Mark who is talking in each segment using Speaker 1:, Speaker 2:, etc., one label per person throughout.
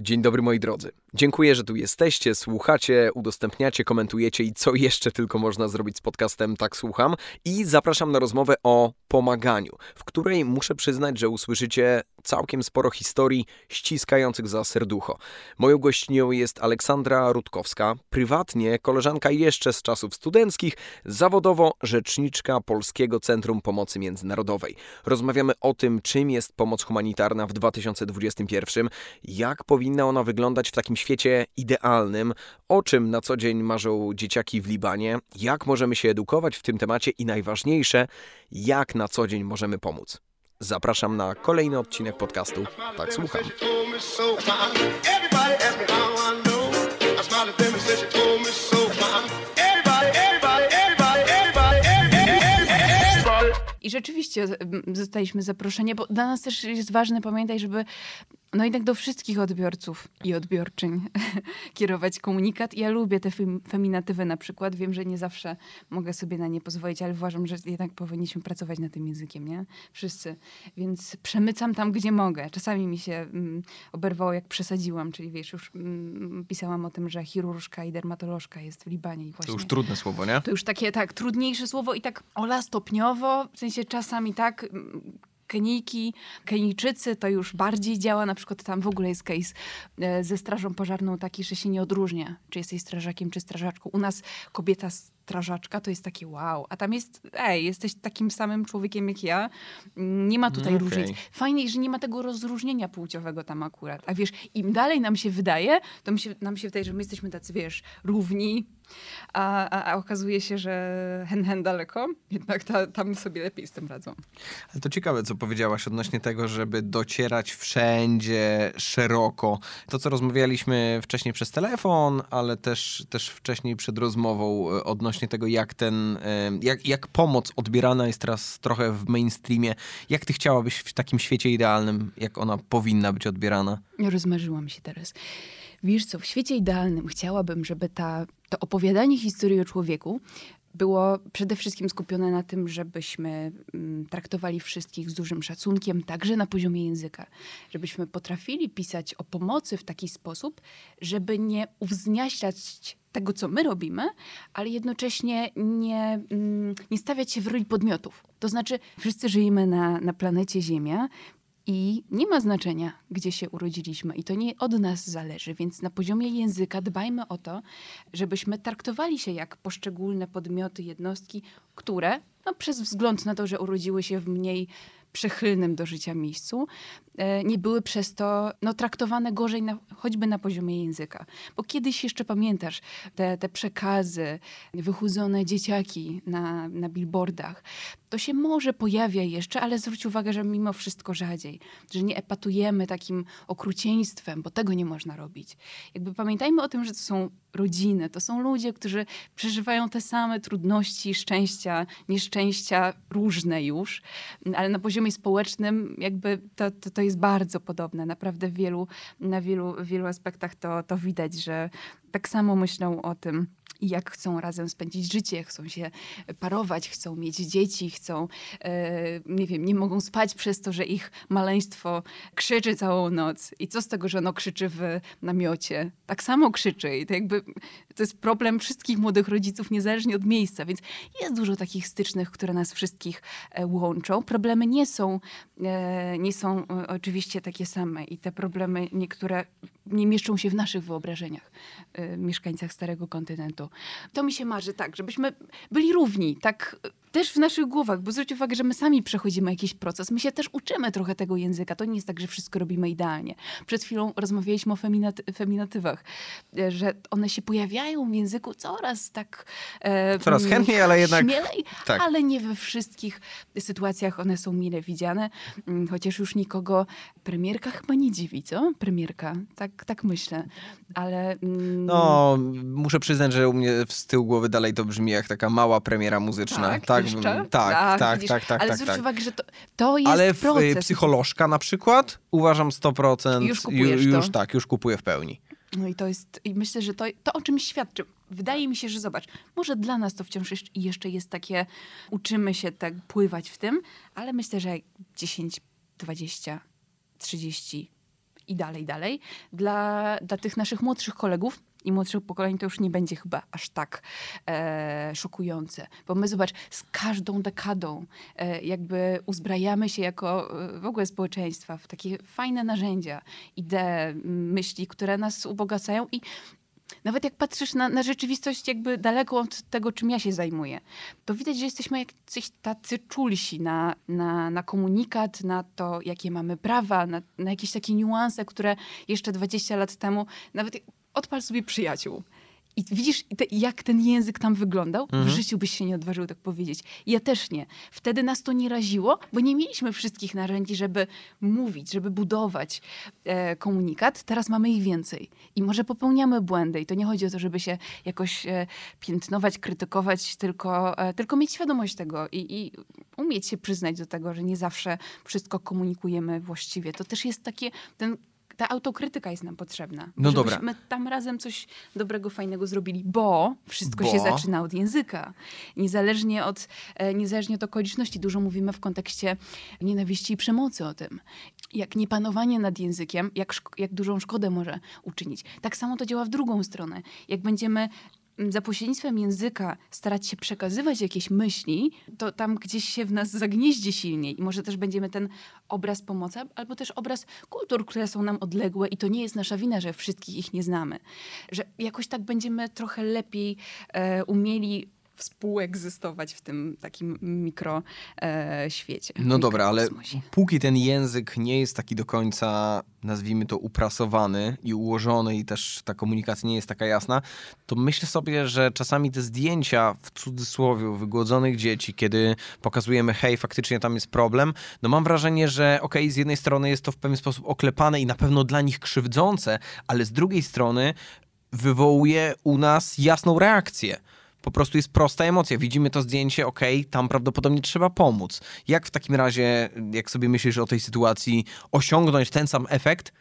Speaker 1: Dzień dobry moi drodzy. Dziękuję, że tu jesteście, słuchacie, udostępniacie, komentujecie i co jeszcze tylko można zrobić z podcastem Tak Słucham. I zapraszam na rozmowę o pomaganiu, w której muszę przyznać, że usłyszycie całkiem sporo historii ściskających za serducho. Moją gościnią jest Aleksandra Rutkowska, prywatnie koleżanka jeszcze z czasów studenckich, zawodowo rzeczniczka Polskiego Centrum Pomocy Międzynarodowej. Rozmawiamy o tym, czym jest pomoc humanitarna w 2021, jak powinna ona wyglądać w takim świecie idealnym, o czym na co dzień marzą dzieciaki w Libanie, jak możemy się edukować w tym temacie i najważniejsze, jak na co dzień możemy pomóc. Zapraszam na kolejny odcinek podcastu. Tak słucham.
Speaker 2: I rzeczywiście zostaliśmy zaproszeni, bo dla nas też jest ważne, pamiętaj, żeby no jednak do wszystkich odbiorców i odbiorczyń kierować komunikat. Ja lubię te feminatywy na przykład. Wiem, że nie zawsze mogę sobie na nie pozwolić, ale uważam, że jednak powinniśmy pracować nad tym językiem, nie? Wszyscy. Więc przemycam tam, gdzie mogę. Czasami mi się mm, oberwało, jak przesadziłam, czyli wiesz, już mm, pisałam o tym, że chirurżka i dermatolożka jest w Libanie. I właśnie,
Speaker 1: to już trudne słowo, nie?
Speaker 2: To już takie, tak, trudniejsze słowo i tak ola stopniowo, w sensie czasami tak Kenijki, Kenijczycy, to już bardziej działa. Na przykład tam w ogóle jest case e, ze strażą pożarną taki, że się nie odróżnia, czy jesteś strażakiem, czy strażaczką. U nas kobieta strażaczka to jest takie wow, a tam jest, ej, jesteś takim samym człowiekiem jak ja. Nie ma tutaj okay. różnic. Fajnie, że nie ma tego rozróżnienia płciowego tam akurat. A wiesz, im dalej nam się wydaje, to mi się, nam się wydaje, że my jesteśmy tacy, wiesz, równi, a, a, a okazuje się, że hen hen daleko, jednak ta, tam sobie lepiej z tym radzą.
Speaker 1: Ale to ciekawe, co powiedziałaś odnośnie tego, żeby docierać wszędzie szeroko. To, co rozmawialiśmy wcześniej przez telefon, ale też, też wcześniej przed rozmową e, odnośnie tego, jak ten, jak, jak pomoc odbierana jest teraz trochę w mainstreamie. Jak ty chciałabyś w takim świecie idealnym, jak ona powinna być odbierana?
Speaker 2: Rozmarzyłam się teraz. Wiesz co, w świecie idealnym chciałabym, żeby ta, to opowiadanie historii o człowieku było przede wszystkim skupione na tym, żebyśmy mm, traktowali wszystkich z dużym szacunkiem, także na poziomie języka. Żebyśmy potrafili pisać o pomocy w taki sposób, żeby nie uwzniaślać tego, co my robimy, ale jednocześnie nie, mm, nie stawiać się w roli podmiotów. To znaczy, wszyscy żyjemy na, na planecie Ziemia, i nie ma znaczenia, gdzie się urodziliśmy, i to nie od nas zależy, więc na poziomie języka dbajmy o to, żebyśmy traktowali się jak poszczególne podmioty, jednostki, które, no, przez wzgląd na to, że urodziły się w mniej przychylnym do życia miejscu, e, nie były przez to no, traktowane gorzej na, choćby na poziomie języka. Bo kiedyś jeszcze pamiętasz te, te przekazy, wychudzone dzieciaki na, na billboardach. To się może pojawia jeszcze, ale zwróć uwagę, że mimo wszystko rzadziej. Że nie epatujemy takim okrucieństwem, bo tego nie można robić. Jakby pamiętajmy o tym, że to są rodziny, to są ludzie, którzy przeżywają te same trudności, szczęścia, nieszczęścia, różne już, ale na poziomie społecznym jakby to, to, to jest bardzo podobne. Naprawdę w wielu, na wielu, wielu aspektach to, to widać, że tak samo myślą o tym i jak chcą razem spędzić życie, chcą się parować, chcą mieć dzieci, chcą, e, nie wiem, nie mogą spać przez to, że ich maleństwo krzyczy całą noc. I co z tego, że ono krzyczy w namiocie? Tak samo krzyczy i to jakby to jest problem wszystkich młodych rodziców, niezależnie od miejsca, więc jest dużo takich stycznych, które nas wszystkich e, łączą. Problemy nie są, e, nie są oczywiście takie same i te problemy niektóre nie mieszczą się w naszych wyobrażeniach, mieszkańcach Starego Kontynentu. To mi się marzy tak, żebyśmy byli równi, tak też w naszych głowach, bo zwróć uwagę, że my sami przechodzimy jakiś proces, my się też uczymy trochę tego języka. To nie jest tak, że wszystko robimy idealnie. Przed chwilą rozmawialiśmy o feminaty feminatywach, e, że one się pojawiają w języku coraz tak...
Speaker 1: E, coraz chętniej, ale jednak...
Speaker 2: Śmielej, tak. ale nie we wszystkich sytuacjach one są mile widziane. Mm, chociaż już nikogo premierka chyba nie dziwi, co? Premierka, tak, tak myślę. Ale...
Speaker 1: Mm... No, muszę przyznać, że mnie z tyłu głowy dalej to brzmi jak taka mała premiera muzyczna.
Speaker 2: Tak, tak tak, jeszcze? tak,
Speaker 1: tak, tak, tak, tak,
Speaker 2: Ale
Speaker 1: tak,
Speaker 2: zwróć
Speaker 1: tak.
Speaker 2: uwagę, że to, to jest
Speaker 1: Ale
Speaker 2: proces.
Speaker 1: psycholożka na przykład uważam 100%
Speaker 2: już, kupujesz
Speaker 1: już
Speaker 2: to.
Speaker 1: tak, już kupuję w pełni.
Speaker 2: No i to jest, i myślę, że to, to o czymś świadczy. Wydaje mi się, że zobacz, może dla nas to wciąż jeszcze jest takie, uczymy się tak pływać w tym, ale myślę, że 10, 20, 30, i dalej, dalej. Dla, dla tych naszych młodszych kolegów i młodszych pokoleń to już nie będzie chyba aż tak e, szokujące. Bo my, zobacz, z każdą dekadą e, jakby uzbrajamy się jako e, w ogóle społeczeństwa w takie fajne narzędzia, idee, myśli, które nas ubogacają i nawet jak patrzysz na, na rzeczywistość jakby daleko od tego, czym ja się zajmuję, to widać, że jesteśmy jacyś tacy czulsi na, na, na komunikat, na to, jakie mamy prawa, na, na jakieś takie niuanse, które jeszcze 20 lat temu, nawet odpal sobie przyjaciół. I widzisz, te, jak ten język tam wyglądał? Mhm. W życiu byś się nie odważył tak powiedzieć. Ja też nie. Wtedy nas to nie raziło, bo nie mieliśmy wszystkich narzędzi, żeby mówić, żeby budować e, komunikat. Teraz mamy ich więcej. I może popełniamy błędy. I to nie chodzi o to, żeby się jakoś e, piętnować, krytykować, tylko, e, tylko mieć świadomość tego i, i umieć się przyznać do tego, że nie zawsze wszystko komunikujemy właściwie. To też jest takie, ten ta autokrytyka jest nam potrzebna.
Speaker 1: No dobra.
Speaker 2: My tam razem coś dobrego, fajnego zrobili, bo wszystko bo... się zaczyna od języka. Niezależnie od, e, niezależnie od okoliczności. Dużo mówimy w kontekście nienawiści i przemocy o tym. Jak niepanowanie nad językiem, jak, jak dużą szkodę może uczynić. Tak samo to działa w drugą stronę. Jak będziemy za pośrednictwem języka starać się przekazywać jakieś myśli, to tam gdzieś się w nas zagnieździ silniej i może też będziemy ten obraz pomocy, albo też obraz kultur, które są nam odległe i to nie jest nasza wina, że wszystkich ich nie znamy. Że jakoś tak będziemy trochę lepiej e, umieli współegzystować w tym takim mikroświecie.
Speaker 1: E, no dobra, ale póki ten język nie jest taki do końca, nazwijmy to, uprasowany i ułożony i też ta komunikacja nie jest taka jasna, to myślę sobie, że czasami te zdjęcia w cudzysłowie wygłodzonych dzieci, kiedy pokazujemy, hej, faktycznie tam jest problem, no mam wrażenie, że okej, okay, z jednej strony jest to w pewien sposób oklepane i na pewno dla nich krzywdzące, ale z drugiej strony wywołuje u nas jasną reakcję po prostu jest prosta emocja. Widzimy to zdjęcie, ok, tam prawdopodobnie trzeba pomóc. Jak w takim razie, jak sobie myślisz o tej sytuacji, osiągnąć ten sam efekt,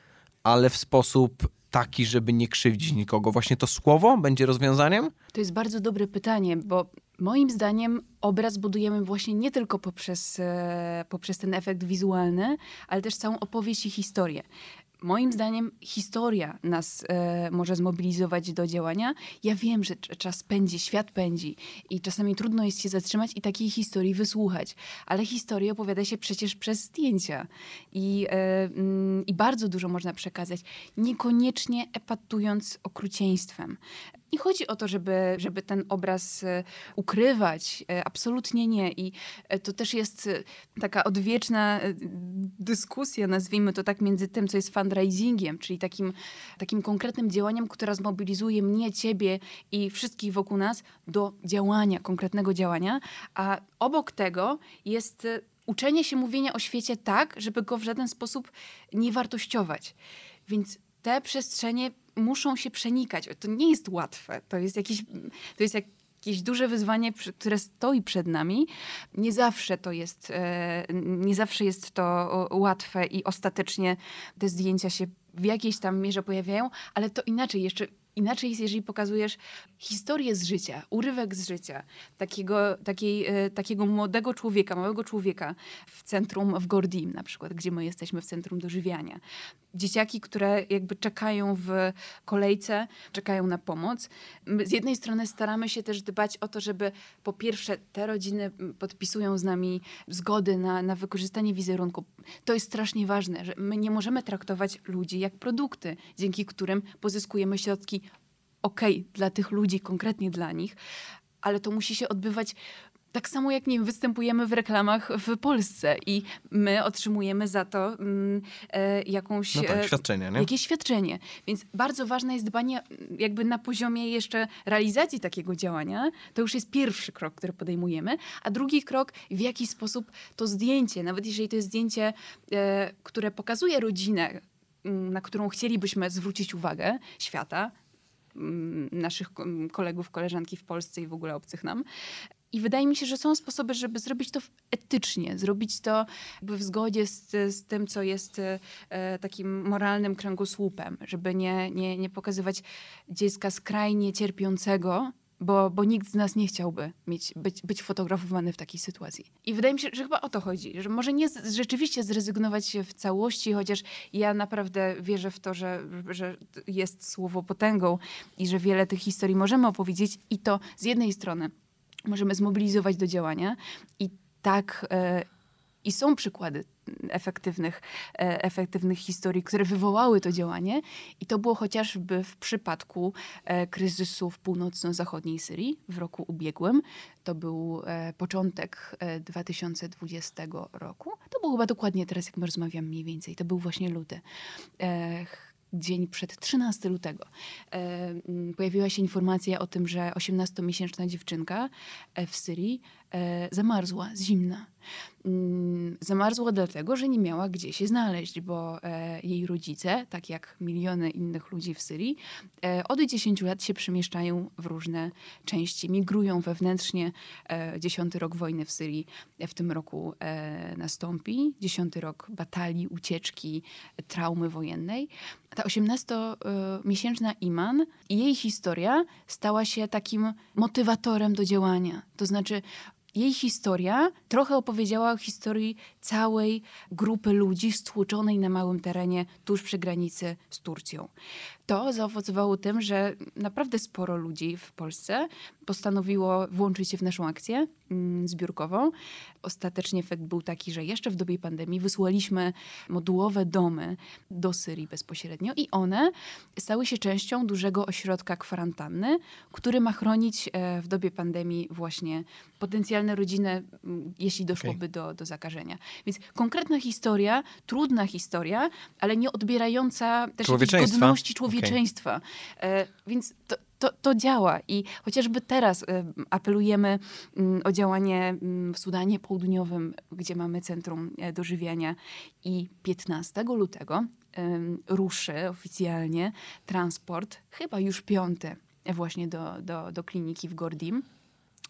Speaker 1: ale w sposób taki, żeby nie krzywdzić nikogo? Właśnie to słowo będzie rozwiązaniem?
Speaker 2: To jest bardzo dobre pytanie, bo moim zdaniem obraz budujemy właśnie nie tylko poprzez, e, poprzez ten efekt wizualny, ale też całą opowieść i historię moim zdaniem historia nas e, może zmobilizować do działania. Ja wiem, że czas pędzi, świat pędzi i czasami trudno jest się zatrzymać i takiej historii wysłuchać. Ale historię opowiada się przecież przez zdjęcia i, e, mm, i bardzo dużo można przekazać, niekoniecznie epatując okrucieństwem. Nie chodzi o to, żeby, żeby ten obraz e, ukrywać. E, absolutnie nie. I e, to też jest taka odwieczna dyskusja, nazwijmy to tak, między tym, co jest fundraisingiem, czyli takim, takim konkretnym działaniem, które zmobilizuje mnie, ciebie i wszystkich wokół nas do działania, konkretnego działania. A obok tego jest uczenie się mówienia o świecie tak, żeby go w żaden sposób nie wartościować. Więc te przestrzenie muszą się przenikać. To nie jest łatwe. To jest jakieś, to jest jakieś duże wyzwanie, które stoi przed nami. Nie zawsze to jest, e, nie zawsze jest to łatwe i ostatecznie te zdjęcia się w jakiejś tam mierze pojawiają, ale to inaczej jeszcze Inaczej jest, jeżeli pokazujesz historię z życia, urywek z życia takiego, takiej, e, takiego młodego człowieka, małego człowieka w centrum w Gordim na przykład, gdzie my jesteśmy w centrum dożywiania. Dzieciaki, które jakby czekają w kolejce, czekają na pomoc. My z jednej strony staramy się też dbać o to, żeby po pierwsze te rodziny podpisują z nami zgody na, na wykorzystanie wizerunku. To jest strasznie ważne, że my nie możemy traktować ludzi jak produkty, dzięki którym pozyskujemy środki ok, dla tych ludzi, konkretnie dla nich, ale to musi się odbywać tak samo jak nie występujemy w reklamach w Polsce i my otrzymujemy za to mm, e, jakąś...
Speaker 1: No tak, e, świadczenie, nie?
Speaker 2: Jakieś świadczenie. Więc bardzo ważne jest dbanie jakby na poziomie jeszcze realizacji takiego działania. To już jest pierwszy krok, który podejmujemy. A drugi krok, w jaki sposób to zdjęcie, nawet jeżeli to jest zdjęcie, e, które pokazuje rodzinę, mm, na którą chcielibyśmy zwrócić uwagę świata, naszych kolegów, koleżanki w Polsce i w ogóle obcych nam, i wydaje mi się, że są sposoby, żeby zrobić to etycznie, zrobić to w zgodzie z, z tym, co jest e, takim moralnym kręgosłupem, żeby nie, nie, nie pokazywać dziecka skrajnie cierpiącego bo, bo nikt z nas nie chciałby mieć, być, być fotografowany w takiej sytuacji. I wydaje mi się, że chyba o to chodzi, że może nie z, rzeczywiście zrezygnować w całości, chociaż ja naprawdę wierzę w to, że, że jest słowo potęgą i że wiele tych historii możemy opowiedzieć i to z jednej strony możemy zmobilizować do działania i tak e, i są przykłady efektywnych, e, efektywnych historii, które wywołały to działanie. I to było chociażby w przypadku e, kryzysu w północno-zachodniej Syrii w roku ubiegłym. To był e, początek 2020 roku. To było chyba dokładnie teraz, jak my rozmawiamy mniej więcej. To był właśnie luty dzień przed 13 lutego, pojawiła się informacja o tym, że 18-miesięczna dziewczynka w Syrii zamarzła z zimna. Mm, zamarzła dlatego, że nie miała gdzie się znaleźć, bo e, jej rodzice, tak jak miliony innych ludzi w Syrii, e, od 10 lat się przemieszczają w różne części, migrują wewnętrznie. E, dziesiąty rok wojny w Syrii w tym roku nastąpi. Dziesiąty rok batalii, ucieczki, traumy wojennej. Ta 18-miesięczna Iman i jej historia stała się takim motywatorem do działania. To znaczy, jej historia trochę opowiedziała o historii całej grupy ludzi stłuczonej na małym terenie tuż przy granicy z Turcją. To zaowocowało tym, że naprawdę sporo ludzi w Polsce postanowiło włączyć się w naszą akcję mm, zbiórkową. Ostatecznie efekt był taki, że jeszcze w dobie pandemii wysłaliśmy modułowe domy do Syrii bezpośrednio i one stały się częścią dużego ośrodka kwarantanny, który ma chronić e, w dobie pandemii właśnie potencjalne rodziny, mm, jeśli doszłoby okay. do, do zakażenia. Więc konkretna historia, trudna historia, ale nie odbierająca też godności człowieczeństwa. Okay. E, więc to, to, to, działa i chociażby teraz e, apelujemy mm, o działanie mm, w Sudanie Południowym, gdzie mamy centrum e, dożywiania i 15 lutego ruszy oficjalnie transport, chyba już piąty właśnie do, do, do kliniki w Gordim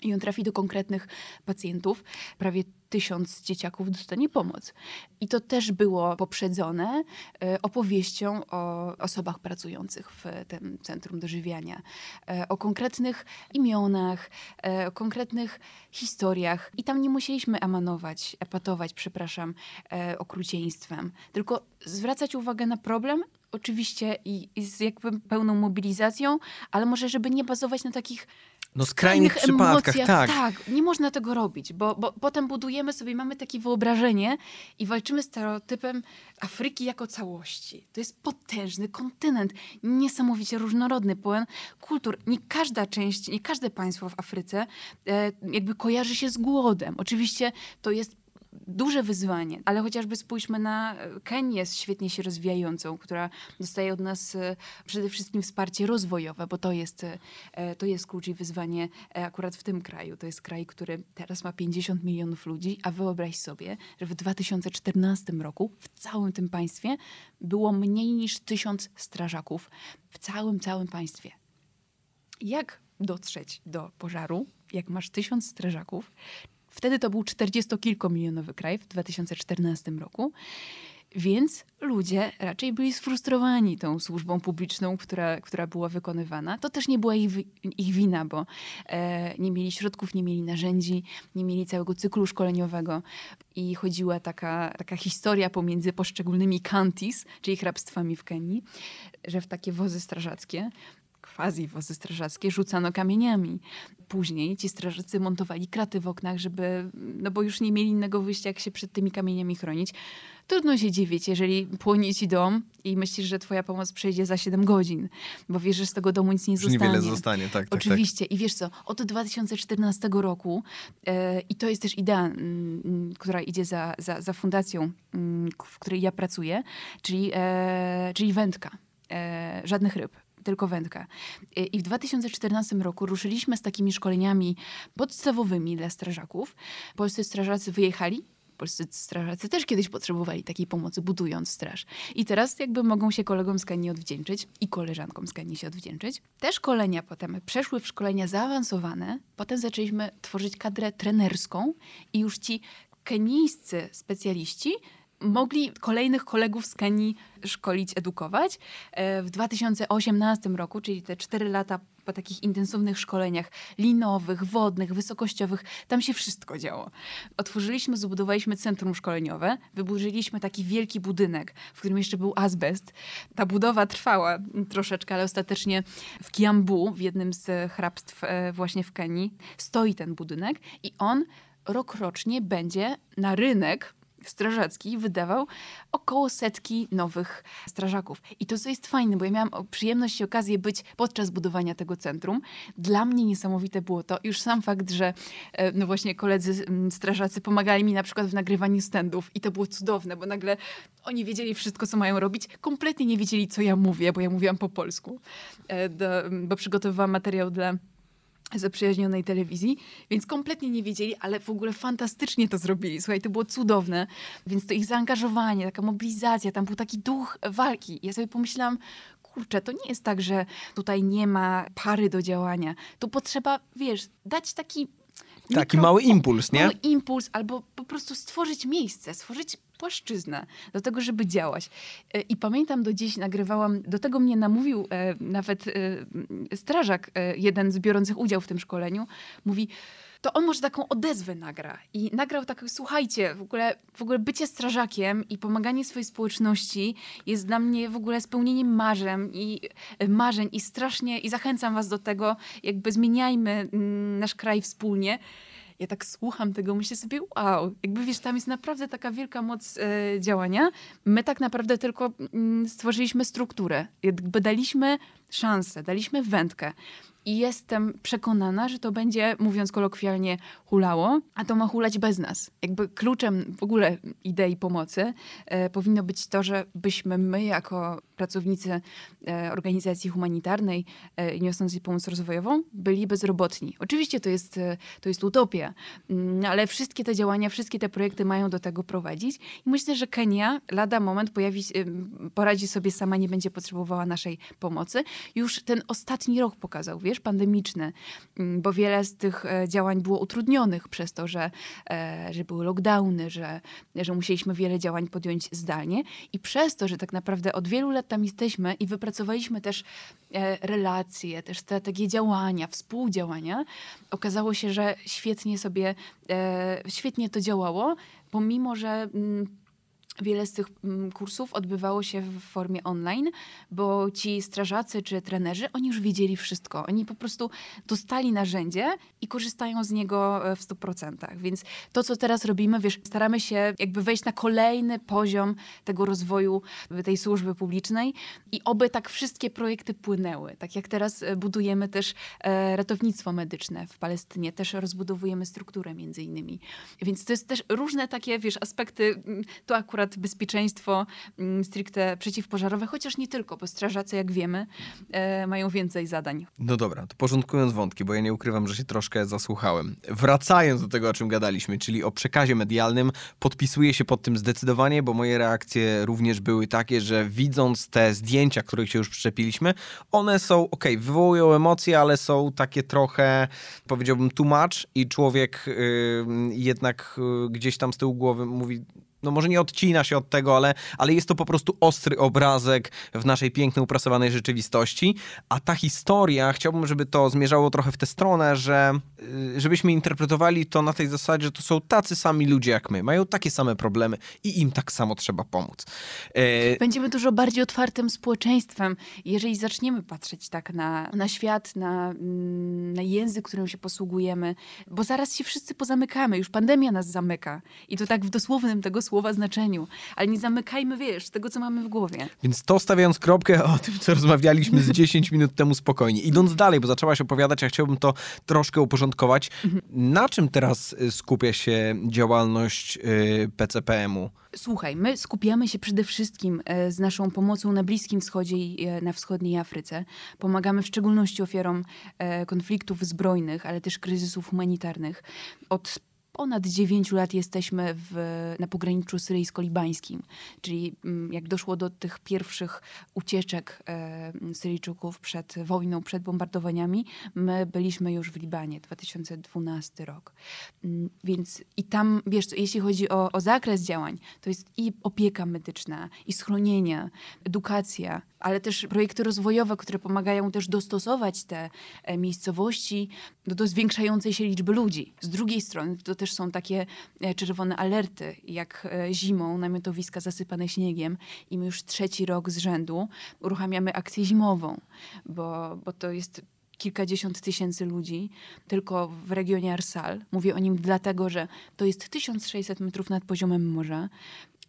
Speaker 2: i on trafi do konkretnych pacjentów. Prawie tysiąc dzieciaków dostanie pomoc. I to też było poprzedzone e, opowieścią o osobach pracujących w tym centrum dożywiania, e, o konkretnych imionach, e, o konkretnych historiach. I tam nie musieliśmy emanować, epatować, przepraszam, okrucieństwem, tylko zwracać uwagę na problem, oczywiście i, i z jakby pełną mobilizacją, ale może żeby nie bazować na takich
Speaker 1: no skrajnych przypadkach, tak.
Speaker 2: Tak, nie można tego robić, bo, bo potem budujemy sobie, mamy takie wyobrażenie i walczymy z stereotypem Afryki jako całości. To jest potężny kontynent, niesamowicie różnorodny, pełen kultur. Nie każda część, nie każde państwo w Afryce e, jakby kojarzy się z głodem. Oczywiście to jest duże wyzwanie, ale chociażby spójrzmy na Kenię, świetnie się rozwijającą, która dostaje od nas e, przede wszystkim wsparcie rozwojowe, bo to jest, e, to jest klucz i wyzwanie e, akurat w tym kraju. To jest kraj, który teraz ma 50 milionów ludzi, a wyobraź sobie, że w 2014 roku w całym tym państwie było mniej niż tysiąc strażaków. W całym, całym państwie. Jak dotrzeć do pożaru, jak masz tysiąc strażaków, Wtedy to był 40-kilkomilionowy kraj w 2014 roku. Więc ludzie raczej byli sfrustrowani tą służbą publiczną, która, która była wykonywana. To też nie była ich, ich wina, bo e, nie mieli środków, nie mieli narzędzi, nie mieli całego cyklu szkoleniowego. I chodziła taka, taka historia pomiędzy poszczególnymi counties, czyli hrabstwami w Kenii, że w takie wozy strażackie quasi wozy strażackie rzucano kamieniami. Później ci strażacy montowali kraty w oknach, żeby, no bo już nie mieli innego wyjścia, jak się przed tymi kamieniami chronić. Trudno się dziwić, jeżeli płonie ci dom i myślisz, że twoja pomoc przejdzie za 7 godzin, bo wiesz, że z tego domu nic nie zostanie.
Speaker 1: Niewiele zostanie, tak, tak,
Speaker 2: tak. Oczywiście. Tak. I wiesz co, od 2014 roku e, i to jest też idea, m, mm, która idzie za, za, za fundacją, mm, w której ja pracuję, czyli, e, czyli wędka. E, żadnych ryb tylko wędka. I w 2014 roku ruszyliśmy z takimi szkoleniami podstawowymi dla strażaków. Polscy strażacy wyjechali polscy strażacy też kiedyś potrzebowali takiej pomocy, budując straż. I teraz jakby mogą się kolegom z Kenii odwdzięczyć i koleżankom z Kenii się odwdzięczyć. Te szkolenia potem przeszły w szkolenia zaawansowane. Potem zaczęliśmy tworzyć kadrę trenerską i już ci kenijscy specjaliści mogli kolejnych kolegów z Kenii szkolić, edukować. E, w 2018 roku, czyli te cztery lata po takich intensywnych szkoleniach linowych, wodnych, wysokościowych, tam się wszystko działo. Otworzyliśmy, zbudowaliśmy centrum szkoleniowe, wyburzyliśmy taki wielki budynek, w którym jeszcze był azbest. Ta budowa trwała troszeczkę, ale ostatecznie w Kiambu, w jednym z hrabstw e, właśnie w Kenii, stoi ten budynek i on rokrocznie będzie na rynek strażacki wydawał około setki nowych strażaków. I to, co jest fajne, bo ja miałam przyjemność i okazję być podczas budowania tego centrum. Dla mnie niesamowite było to, już sam fakt, że e, no właśnie koledzy strażacy pomagali mi na przykład w nagrywaniu standów i to było cudowne, bo nagle oni wiedzieli wszystko, co mają robić. Kompletnie nie wiedzieli, co ja mówię, bo ja mówiłam po polsku, e, do, bo przygotowywałam materiał dla zaprzyjaźnionej telewizji, więc kompletnie nie wiedzieli, ale w ogóle fantastycznie to zrobili. Słuchaj, to było cudowne. Więc to ich zaangażowanie, taka mobilizacja, tam był taki duch walki. Ja sobie pomyślałam, kurczę, to nie jest tak, że tutaj nie ma pary do działania. Tu potrzeba, wiesz, dać taki
Speaker 1: Taki mały impuls, nie?
Speaker 2: Mały impuls, albo po prostu stworzyć miejsce, stworzyć płaszczyznę do tego, żeby działać. E, I pamiętam do dziś, nagrywałam, do tego mnie namówił e, nawet e, strażak, jeden z biorących udział w tym szkoleniu, mówi, to on może taką odezwę nagra. I nagrał tak, słuchajcie, w ogóle, w ogóle bycie strażakiem i pomaganie swojej społeczności jest dla mnie w ogóle spełnieniem marzeń i marzeń i strasznie, i zachęcam was do tego, jakby zmieniajmy mm, nasz kraj wspólnie ja tak słucham tego, myślę sobie, wow, jakby wiesz, tam jest naprawdę taka wielka moc e, działania. My tak naprawdę tylko mm, stworzyliśmy strukturę, jakby daliśmy szansę, daliśmy wędkę. I jestem przekonana, że to będzie, mówiąc kolokwialnie, hulało, a to ma hulać bez nas. Jakby kluczem w ogóle idei pomocy e, powinno być to, żebyśmy my, jako pracownicy e, organizacji humanitarnej e, niosącej pomoc rozwojową, byli bezrobotni. Oczywiście to jest, e, to jest utopia, mm, ale wszystkie te działania, wszystkie te projekty mają do tego prowadzić. I myślę, że Kenia lada moment pojawi, e, poradzi sobie sama, nie będzie potrzebowała naszej pomocy. Już ten ostatni rok pokazał, wiesz, pandemiczny, mm, bo wiele z tych e, działań było utrudnionych przez to, że, e, że były lockdowny, że, że musieliśmy wiele działań podjąć zdalnie i przez to, że tak naprawdę od wielu lat tam jesteśmy i wypracowaliśmy też e, relacje, też strategie działania, współdziałania, okazało się, że świetnie sobie, świetnie to działało, pomimo, że mm, Wiele z tych mm, kursów odbywało się w formie online, bo ci strażacy czy trenerzy, oni już wiedzieli wszystko. Oni po prostu dostali narzędzie i korzystają z niego e, w 100%. Więc to, co teraz robimy, wiesz, staramy się jakby wejść na kolejny poziom tego rozwoju tej służby publicznej i oby tak wszystkie projekty płynęły. Tak jak teraz e, budujemy też e, ratownictwo medyczne w Palestynie, też rozbudowujemy strukturę między innymi. Więc to jest też różne takie, wiesz, aspekty, mm, to akurat bezpieczeństwo mm, stricte przeciwpożarowe, chociaż nie tylko, bo strażacy, jak wiemy, e, mają więcej zadań.
Speaker 1: No dobra, to porządkując wątki, bo ja nie ukrywam, że się troszkę zasłuchałem. Wracając do tego, o czym gadaliśmy, czyli o przekazie medialnym, podpisuję się pod tym zdecydowanie, bo moje reakcje również były takie, że widząc te zdjęcia, których się już przyczepiliśmy, one są, ok, wywołują emocje, ale są takie trochę, powiedziałbym, much i człowiek jednak yy, gdzieś tam z tyłu głowy mówi, no może nie odcina się od tego, ale, ale jest to po prostu ostry obrazek w naszej pięknej, uprasowanej rzeczywistości. A ta historia, chciałbym, żeby to zmierzało trochę w tę stronę, że żebyśmy interpretowali to na tej zasadzie, że to są tacy sami ludzie jak my, mają takie same problemy i im tak samo trzeba pomóc.
Speaker 2: E, Będziemy dużo bardziej otwartym społeczeństwem, jeżeli zaczniemy patrzeć tak na, na świat, na, mm, na język, którym się posługujemy, bo zaraz się wszyscy pozamykamy, już pandemia nas zamyka i to tak w dosłownym tego słowa znaczeniu. Ale nie zamykajmy, wiesz, tego, co mamy w głowie.
Speaker 1: Więc to stawiając kropkę o tym, co rozmawialiśmy z 10 minut temu spokojnie. Idąc dalej, bo zaczęłaś opowiadać, ja chciałbym to troszkę uporządkować. Mhm. Na czym teraz y, skupia się działalność y, PCPM-u?
Speaker 2: Słuchaj, my skupiamy się przede wszystkim y, z naszą pomocą na Bliskim Wschodzie i na wschodniej Afryce. Pomagamy w szczególności ofiarom konfliktów zbrojnych, ale też kryzysów humanitarnych. Od ponad 9 lat jesteśmy w, na pograniczu syryjsko-libańskim, czyli mm, jak doszło do tych pierwszych ucieczek e, Syryjczyków przed wojną, przed bombardowaniami, my byliśmy już w Libanie, 2012 rok. Mm, więc i tam, wiesz, jeśli chodzi o, o zakres działań, to jest i opieka medyczna, i schronienia, edukacja, ale też projekty rozwojowe, które pomagają też dostosować te e, miejscowości do, do zwiększającej się liczby ludzi. Z drugiej strony to też są takie e, czerwone alerty, jak e, zimą namiotowiska zasypane śniegiem i my już trzeci rok z rzędu uruchamiamy akcję zimową, bo, bo to jest kilkadziesiąt tysięcy ludzi tylko w regionie Arsal. Mówię o nim dlatego, że to jest 1600 metrów nad poziomem morza.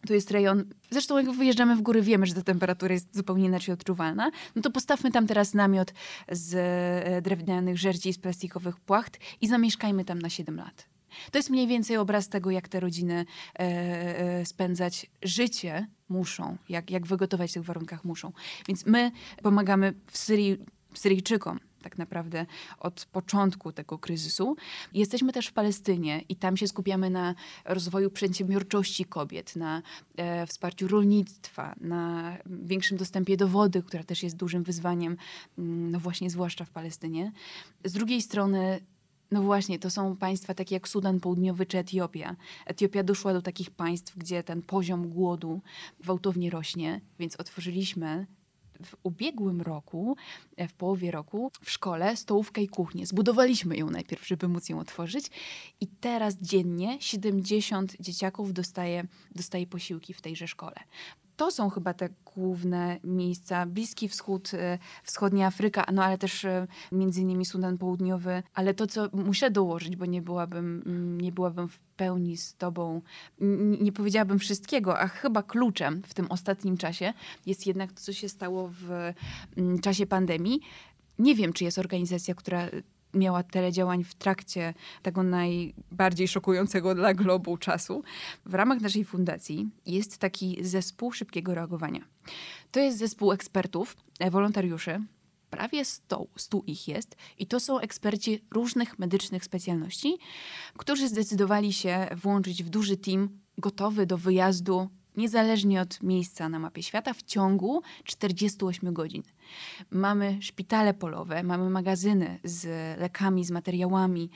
Speaker 2: To jest rejon, zresztą jak wyjeżdżamy w góry, wiemy, że ta temperatura jest zupełnie inaczej odczuwalna. No to postawmy tam teraz namiot z e, drewnianych żerci, z plastikowych płacht i zamieszkajmy tam na 7 lat. To jest mniej więcej obraz tego, jak te rodziny e, e, spędzać życie muszą, jak, jak wygotować w tych warunkach muszą. Więc my pomagamy w Syrii Syryjczykom tak naprawdę od początku tego kryzysu. Jesteśmy też w Palestynie i tam się skupiamy na rozwoju przedsiębiorczości kobiet, na e, wsparciu rolnictwa, na większym dostępie do wody, która też jest dużym wyzwaniem, mm, no właśnie zwłaszcza w Palestynie. Z drugiej strony no właśnie, to są państwa takie jak Sudan Południowy czy Etiopia. Etiopia doszła do takich państw, gdzie ten poziom głodu gwałtownie rośnie, więc otworzyliśmy w ubiegłym roku, e, w połowie roku, w szkole stołówkę i kuchnię. Zbudowaliśmy ją najpierw, żeby móc ją otworzyć i teraz dziennie 70 dzieciaków dostaje, dostaje posiłki w tejże szkole to są chyba te główne miejsca. Bliski Wschód, e, Wschodnia Afryka, no ale też e, między innymi Sudan Południowy. Ale to, co muszę dołożyć, bo nie byłabym, mm, nie byłabym w pełni z tobą, nie powiedziałabym wszystkiego, a chyba kluczem w tym ostatnim czasie jest jednak to, co się stało w mm, czasie pandemii. Nie wiem, czy jest organizacja, która miała teledziałań w trakcie tego najbardziej szokującego dla globu czasu. W ramach naszej fundacji jest taki zespół szybkiego reagowania. To jest zespół ekspertów, e, wolontariuszy, prawie 100, 100 ich jest i to są eksperci różnych medycznych specjalności, którzy zdecydowali się włączyć w duży team gotowy do wyjazdu niezależnie od miejsca na mapie świata w ciągu 48 godzin. Mamy szpitale polowe, mamy magazyny z lekami, z materiałami,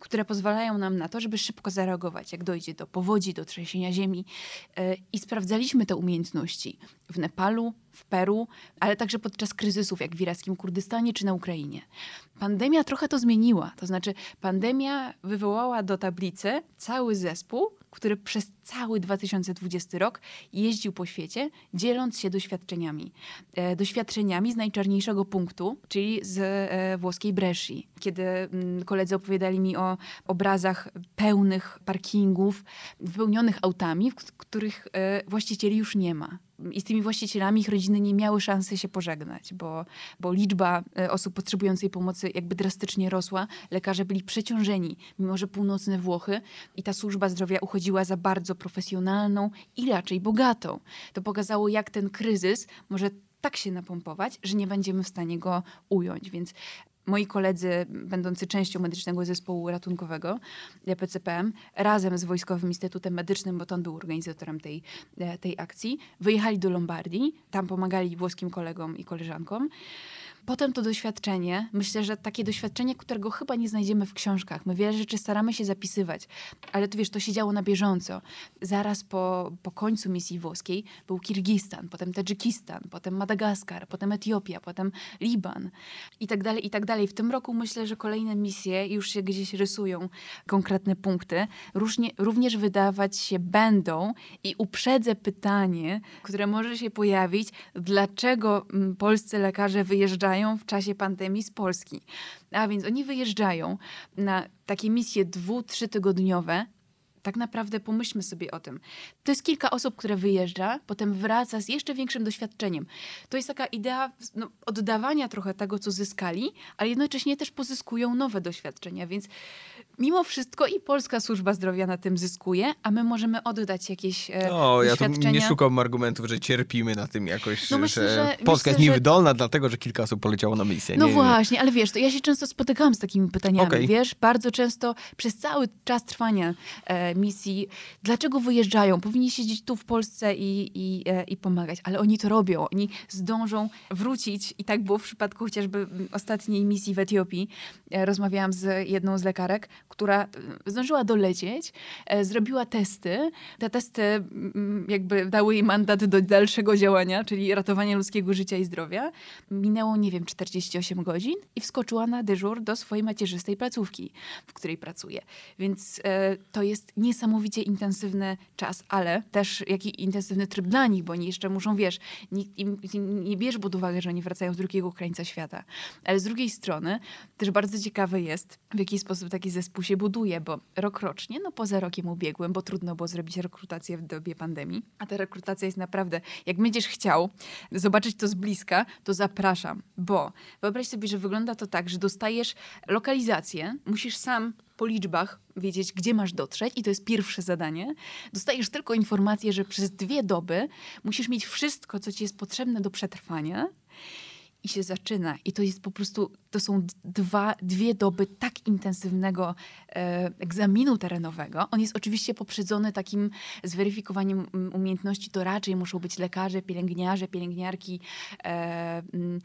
Speaker 2: które pozwalają nam na to, żeby szybko zareagować, jak dojdzie do powodzi, do trzęsienia ziemi. E, I sprawdzaliśmy te umiejętności w Nepalu, w Peru, ale także podczas kryzysów, jak w irackim Kurdystanie czy na Ukrainie. Pandemia trochę to zmieniła. To znaczy, pandemia wywołała do tablicy cały zespół, który przez cały 2020 rok jeździł po świecie, dzieląc się doświadczeniami. E, doświadczeniami z najczarniejszego punktu, czyli z e, włoskiej Bresci. Kiedy mm, koledzy opowiadali mi o obrazach pełnych parkingów, wypełnionych autami, w których e, właścicieli już nie ma i z tymi właścicielami ich rodziny nie miały szansy się pożegnać, bo, bo liczba e, osób potrzebującej pomocy jakby drastycznie rosła. Lekarze byli przeciążeni, mimo że północne Włochy i ta służba zdrowia uchodziła za bardzo profesjonalną i raczej bogatą. To pokazało, jak ten kryzys może tak się napompować, że nie będziemy w stanie go ująć. Więc moi koledzy, będący częścią medycznego zespołu ratunkowego PCPM, razem z Wojskowym Instytutem Medycznym, bo to on był organizatorem tej, e, tej akcji, wyjechali do Lombardii, tam pomagali włoskim kolegom i koleżankom potem to doświadczenie, myślę, że takie doświadczenie, którego chyba nie znajdziemy w książkach. My wiele rzeczy staramy się zapisywać, ale to wiesz, to się działo na bieżąco. Zaraz po, po końcu misji włoskiej był Kirgistan, potem Tadżykistan, potem Madagaskar, potem Etiopia, potem Liban i tak dalej, i tak dalej. W tym roku myślę, że kolejne misje już się gdzieś rysują, konkretne punkty. Różnie, również wydawać się będą i uprzedzę pytanie, które może się pojawić, dlaczego mm, polscy lekarze wyjeżdżają w czasie pandemii z Polski. A więc oni wyjeżdżają na takie misje dwu, trzytygodniowe, tak naprawdę pomyślmy sobie o tym. To jest kilka osób, które wyjeżdża, potem wraca z jeszcze większym doświadczeniem. To jest taka idea no, oddawania trochę tego, co zyskali, ale jednocześnie też pozyskują nowe doświadczenia, więc mimo wszystko i polska służba zdrowia na tym zyskuje, a my możemy oddać jakieś e,
Speaker 1: No, ja tu nie szukam argumentów, że cierpimy na tym jakoś,
Speaker 2: No myślę,
Speaker 1: że,
Speaker 2: że-
Speaker 1: Polska
Speaker 2: myślę,
Speaker 1: jest
Speaker 2: że-
Speaker 1: niewydolna, dlatego że kilka osób poleciało na misję.
Speaker 2: No
Speaker 1: nie, nie.
Speaker 2: właśnie, ale wiesz, to ja się często spotykałam z takimi pytaniami,
Speaker 1: Okej.
Speaker 2: wiesz, bardzo często przez cały czas trwania e, misji, dlaczego wyjeżdżają? Powinni siedzieć tu w Polsce i, i, e, i pomagać, ale oni to robią, oni zdążą wrócić i tak było w przypadku chociażby mm, ostatniej misji w Etiopii. E, rozmawiałam z jedną z lekarek, która e, zdążyła dolecieć, e, zrobiła testy. Te testy jakby dały jej mandat do dalszego działania, czyli ratowania ludzkiego życia i zdrowia. Minęło, nie wiem, 48 godzin i wskoczyła na dyżur do swojej macierzystej placówki, w której pracuje. Więc e, to jest niesamowicie intensywny czas, ale też jaki intensywny tryb dla nich, bo oni jeszcze muszą, wiesz, nikt im, nie bierz pod uwagę, że oni wracają z drugiego krańca świata. Ale z drugiej strony też bardzo ciekawe jest, w jaki sposób taki zespół się buduje, bo rok rocznie, no poza rokiem ubiegłym, bo trudno było zrobić rekrutację w dobie pandemii, a ta rekrutacja jest naprawdę, jak będziesz chciał zobaczyć to z bliska, to zapraszam, bo wyobraź sobie, że wygląda to tak, że dostajesz lokalizację, musisz sam po liczbach wiedzieć, gdzie masz dotrzeć i to jest pierwsze zadanie. Dostajesz tylko informację, że przez dwie doby musisz mieć wszystko, co ci jest potrzebne do przetrwania i się zaczyna. I to jest po prostu, to są dwa, dwie doby tak intensywnego e, egzaminu terenowego. On jest oczywiście poprzedzony takim zweryfikowaniem umiejętności, to raczej muszą być lekarze, pielęgniarze, pielęgniarki, e, mm,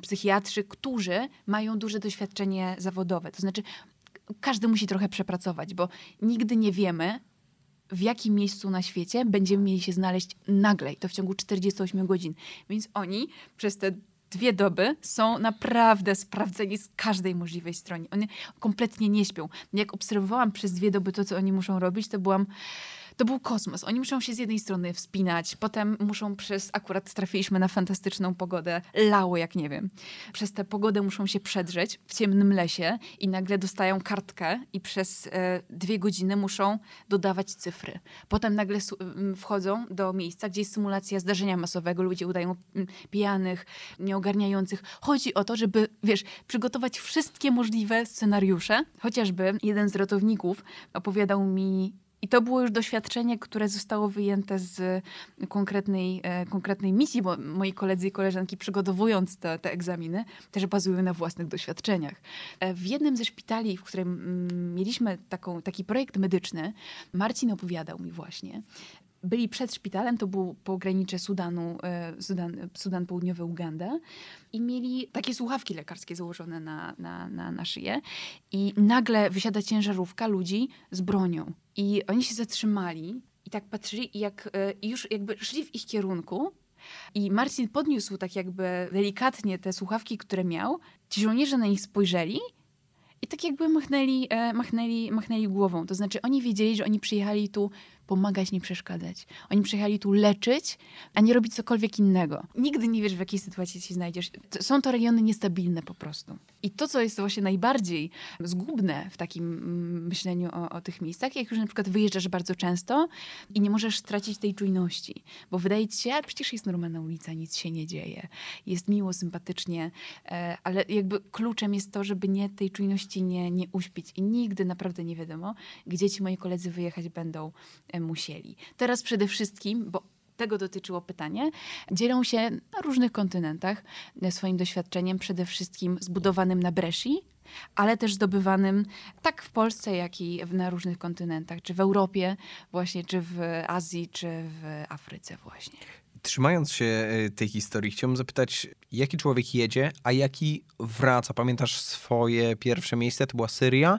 Speaker 2: psychiatrzy, którzy mają duże doświadczenie zawodowe. To znaczy, każdy musi trochę przepracować, bo nigdy nie wiemy, w jakim miejscu na świecie będziemy mieli się znaleźć nagle, i to w ciągu 48 godzin. Więc oni przez te dwie doby są naprawdę sprawdzeni z każdej możliwej strony. Oni kompletnie nie śpią. Jak obserwowałam przez dwie doby to, co oni muszą robić, to byłam... To był kosmos. Oni muszą się z jednej strony wspinać, potem muszą przez, akurat trafiliśmy na fantastyczną pogodę, lało jak nie wiem. Przez tę pogodę muszą się przedrzeć w ciemnym lesie i nagle dostają kartkę i przez e, dwie godziny muszą dodawać cyfry. Potem nagle su- m, wchodzą do miejsca, gdzie jest symulacja zdarzenia masowego, ludzie udają m, pijanych, nieogarniających. Chodzi o to, żeby, wiesz, przygotować wszystkie możliwe scenariusze. Chociażby jeden z ratowników opowiadał mi i to było już doświadczenie, które zostało wyjęte z konkretnej, e, konkretnej misji, bo moi koledzy i koleżanki przygotowując te, te egzaminy też bazują na własnych doświadczeniach. E, w jednym ze szpitali, w którym mm, mieliśmy taką, taki projekt medyczny, Marcin opowiadał mi właśnie, byli przed szpitalem, to było pogranicze Sudanu, e, Sudan, Sudan Południowy, Uganda i mieli takie słuchawki lekarskie założone na, na, na, na szyję i nagle wysiada ciężarówka ludzi z bronią i oni się zatrzymali i tak patrzyli i jak, e, i już jakby szli w ich kierunku i Marcin podniósł tak jakby delikatnie te słuchawki, które miał. Ci żołnierze na nich spojrzeli i tak jakby machnęli, e, machnęli, machnęli głową. To znaczy oni wiedzieli, że oni przyjechali tu pomagać, nie przeszkadzać. Oni przyjechali tu leczyć, a nie robić cokolwiek innego. Nigdy nie wiesz, w jakiej sytuacji się znajdziesz. Są to rejony niestabilne po prostu. I to, co jest właśnie najbardziej zgubne w takim mm, myśleniu o, o tych miejscach, jak już na przykład wyjeżdżasz bardzo często i nie możesz stracić tej czujności, bo wydaje ci się, a przecież jest normalna ulica, nic się nie dzieje. Jest miło, sympatycznie, e, ale jakby kluczem jest to, żeby nie tej czujności nie, nie uśpić. I nigdy naprawdę nie wiadomo, gdzie ci moi koledzy wyjechać będą e, musieli. Teraz przede wszystkim, bo tego dotyczyło pytanie, dzielą się na różnych kontynentach e, swoim doświadczeniem, przede wszystkim zbudowanym na Bresci, ale też zdobywanym tak w Polsce, jak i na różnych kontynentach, czy w Europie właśnie, czy w Azji, czy w Afryce właśnie.
Speaker 1: Trzymając się e, tej historii, chciałbym zapytać, jaki człowiek jedzie, a jaki wraca? Pamiętasz swoje pierwsze miejsce? To była Syria,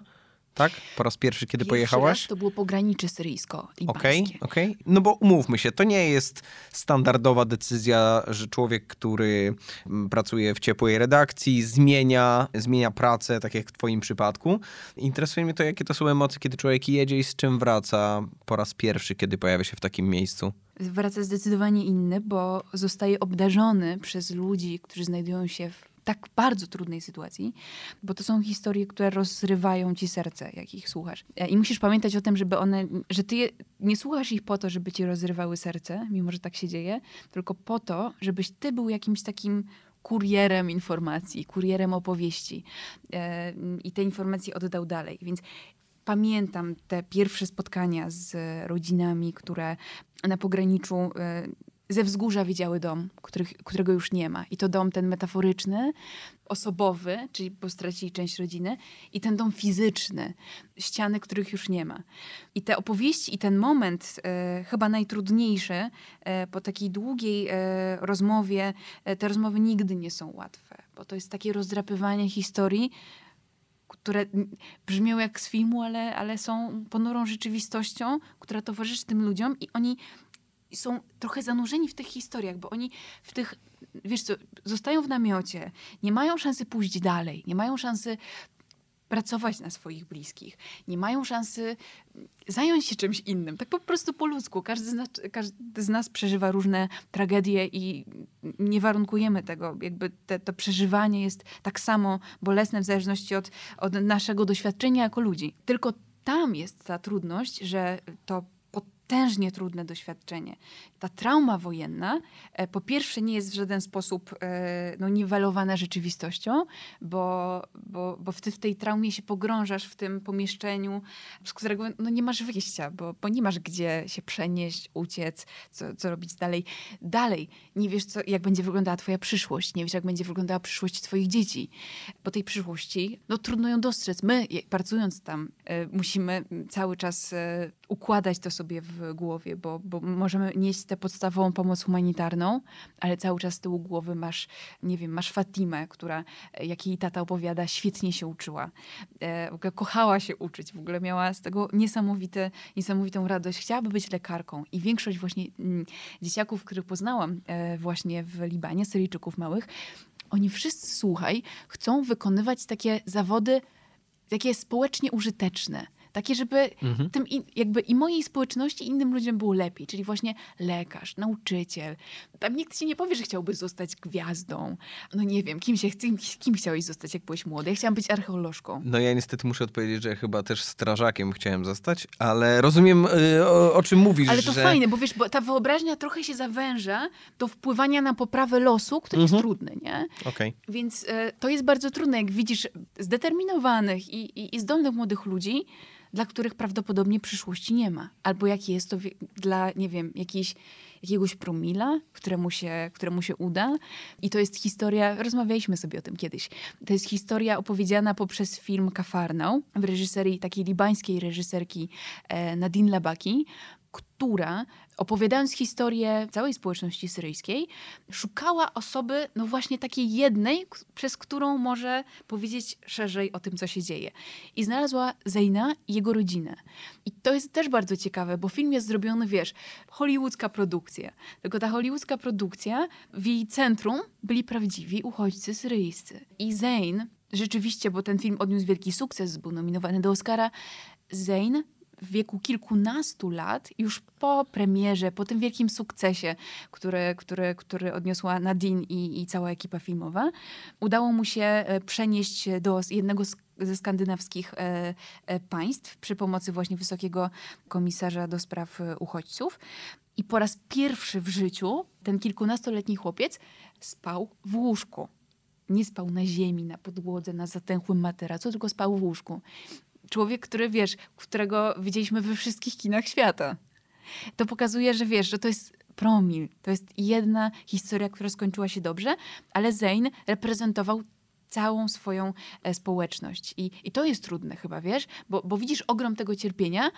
Speaker 1: tak? Po raz pierwszy, kiedy
Speaker 2: Pierwszy
Speaker 1: pojechałaś?
Speaker 2: Raz to było pogranicze syryjsko-libańskie.
Speaker 1: Okej, okej. No bo umówmy się, to nie jest standardowa decyzja, że człowiek, który mm, pracuje w ciepłej redakcji, zmienia, zmienia pracę, tak jak w twoim przypadku. Interesuje mnie to, jakie to są emocje, kiedy człowiek jedzie i z czym wraca po raz pierwszy, kiedy pojawia się w takim miejscu.
Speaker 2: wraca zdecydowanie inny, bo zostaje obdarzony przez ludzi, którzy znajdują się w tak bardzo trudnej sytuacji, bo to są historie, które rozrywają ci serce, jak ich słuchasz. E, I musisz pamiętać o tym, żeby one, że ty je, nie słuchasz ich po to, żeby ci rozrywały serce, mimo że tak się dzieje, tylko po to, żebyś ty był jakimś takim kurierem informacji, kurierem opowieści e, i te informacje oddał dalej. Więc pamiętam te pierwsze spotkania z rodzinami, które na pograniczu y, ze wzgórza widziały dom, których, którego już nie ma. I to dom ten metaforyczny, osobowy, czyli bo stracili część rodziny, i ten dom fizyczny, ściany, których już nie ma. I te opowieści i ten moment, e, chyba najtrudniejszy, e, po takiej długiej e, rozmowie, e, te rozmowy nigdy nie są łatwe, bo to jest takie rozdrapywanie historii, które brzmią jak z filmu, ale, ale są ponurą rzeczywistością, która towarzyszy tym ludziom i oni są trochę zanurzeni w tych historiach, bo oni w tych, wiesz co, zostają w namiocie, nie mają szansy pójść dalej, nie mają szansy pracować na swoich bliskich, nie mają szansy zająć się czymś innym. Tak po prostu po ludzku. Każdy z nas, każdy z nas przeżywa różne tragedie i nie warunkujemy tego. Jakby te, to przeżywanie jest tak samo bolesne w zależności od, od naszego doświadczenia jako ludzi. Tylko tam jest ta trudność, że to potężnie trudne doświadczenie. Ta trauma wojenna e, po pierwsze nie jest w żaden sposób e, no, niwelowana rzeczywistością, bo, bo, bo w, ty, w tej traumie się pogrążasz w tym pomieszczeniu, z którego no, nie masz wyjścia, bo, bo nie masz gdzie się przenieść, uciec, co, co robić dalej. Dalej, nie wiesz, co, jak będzie wyglądała twoja przyszłość, nie wiesz, jak będzie wyglądała przyszłość twoich dzieci. Po tej przyszłości, no trudno ją dostrzec. My, pracując tam, e, musimy cały czas układać to sobie w głowie, bo, bo możemy nieść tę podstawową pomoc humanitarną, ale cały czas z tyłu głowy masz, nie wiem, masz Fatimę, która, jak jej tata opowiada, świetnie się uczyła. E, w ogóle kochała się uczyć, w ogóle miała z tego niesamowite, niesamowitą radość. Chciałaby być lekarką i większość właśnie mm, dzieciaków, których poznałam e, właśnie w Libanie, Syryjczyków małych, oni wszyscy, słuchaj, chcą wykonywać takie zawody, takie społecznie użyteczne takie, żeby mhm. tym jakby i mojej społeczności, i innym ludziom było lepiej. Czyli właśnie lekarz, nauczyciel. Tam nikt ci nie powie, że chciałby zostać gwiazdą. No nie wiem, kim, się, kim, kim chciałeś zostać, jak byłeś młody? Ja chciałam być archeolożką.
Speaker 1: No ja niestety muszę odpowiedzieć, że chyba też strażakiem chciałem zostać, ale rozumiem, y, o, o czym mówisz.
Speaker 2: Ale to
Speaker 1: że...
Speaker 2: fajne, bo wiesz, bo ta wyobraźnia trochę się zawęża do wpływania na poprawę losu, który mhm. jest trudny, nie?
Speaker 1: Okay.
Speaker 2: Więc y, to jest bardzo trudne, jak widzisz zdeterminowanych i, i, i zdolnych młodych ludzi, dla których prawdopodobnie przyszłości nie ma. Albo jaki jest to dla, nie wiem, jakiejś, jakiegoś promila, któremu się, któremu się uda. I to jest historia, rozmawialiśmy sobie o tym kiedyś, to jest historia opowiedziana poprzez film Kafarnał w reżyserii takiej libańskiej reżyserki e, Nadine Labaki, która opowiadając historię całej społeczności syryjskiej, szukała osoby, no właśnie takiej jednej, przez którą może powiedzieć szerzej o tym, co się dzieje. I znalazła Zeyna i jego rodzinę. I to jest też bardzo ciekawe, bo film jest zrobiony, wiesz, hollywoodzka produkcja. Tylko ta hollywoodzka produkcja, w jej centrum byli prawdziwi uchodźcy syryjscy. I Zeyn, rzeczywiście, bo ten film odniósł wielki sukces, był nominowany do Oscara, Zeyn w wieku kilkunastu lat, już po premierze, po tym wielkim sukcesie, który, który, który odniosła Nadine i, i cała ekipa filmowa, udało mu się e, przenieść do jednego z ze skandynawskich e, e, państw przy pomocy właśnie wysokiego komisarza do spraw uchodźców. I po raz pierwszy w życiu ten kilkunastoletni chłopiec spał w łóżku. Nie spał na ziemi, na podłodze, na zatęchłym materacu, tylko spał w łóżku człowiek, który wiesz, którego widzieliśmy we wszystkich kinach świata. To pokazuje, że wiesz, że to jest promil. To jest jedna historia, która skończyła się dobrze, ale Zayn reprezentował całą swoją e, społeczność. I, I to jest trudne chyba, wiesz, bo, bo widzisz ogrom tego cierpienia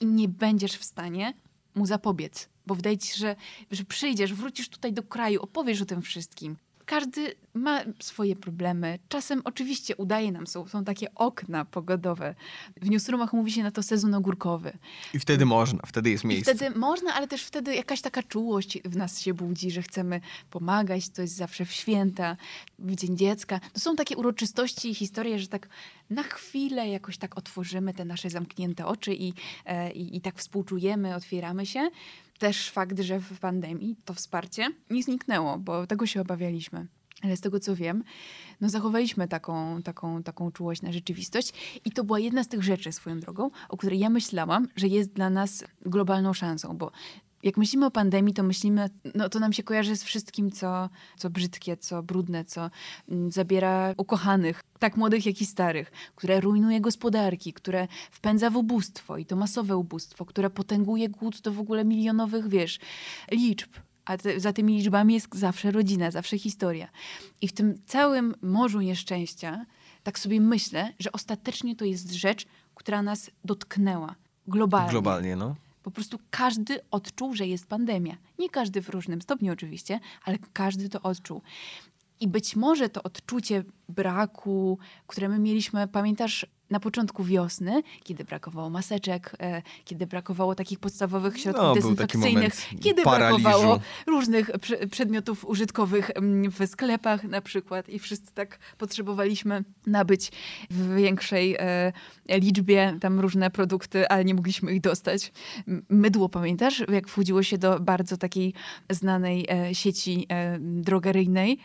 Speaker 2: i nie będziesz w stanie mu zapobiec. Bo wydaje ci się, że, że przyjdziesz, wrócisz tutaj do kraju, opowiesz o tym wszystkim każdy ma swoje problemy. Czasem oczywiście udaje nam, są, są takie okna pogodowe. W newsroomach mówi się na to sezon ogórkowy.
Speaker 1: I wtedy można, wtedy jest miejsce.
Speaker 2: I wtedy można, ale też wtedy jakaś taka czułość w nas się budzi, że chcemy pomagać, to jest zawsze w święta, w Dzień Dziecka. To są takie uroczystości i historie, że tak na chwilę jakoś tak otworzymy te nasze zamknięte oczy i, e, i, i tak współczujemy, otwieramy się też fakt, że w pandemii to wsparcie nie zniknęło, bo tego się obawialiśmy. Ale z tego co wiem, no zachowaliśmy taką, taką, taką czułość na rzeczywistość. I to była jedna z tych rzeczy swoją drogą, o której ja myślałam, że jest dla nas globalną szansą, bo Jak myślimy o pandemii, to myślimy, no to nam się kojarzy z wszystkim, co, co brzydkie, co brudne, co mm, zabiera ukochanych, tak młodych, jak i starych, które rujnuje gospodarki, które wpędza w ubóstwo i to masowe ubóstwo, które potęguje głód do w ogóle milionowych, wiesz, liczb. A te, za tymi liczbami jest zawsze rodzina, zawsze historia. I w tym całym morzu nieszczęścia, tak sobie myślę, że ostatecznie to jest rzecz, która nas dotknęła globalnie.
Speaker 1: Globalnie, no.
Speaker 2: Po prostu każdy odczuł, że jest pandemia. Nie każdy w różnym stopniu oczywiście, ale każdy to odczuł. I być może to odczucie braku, które my mieliśmy, pamiętasz, na początku wiosny, kiedy brakowało maseczek, e, kiedy brakowało takich podstawowych środków
Speaker 1: No,
Speaker 2: dezynfekcyjnych, kiedy
Speaker 1: paraliżu.
Speaker 2: brakowało różnych prze- przedmiotów użytkowych mm, w sklepach na przykład i wszyscy tak potrzebowaliśmy nabyć w większej e, liczbie tam różne produkty, ale nie mogliśmy ich dostać. Mydło, pamiętasz, jak wchodziło się do bardzo takiej znanej e, sieci e, drogeryjnej,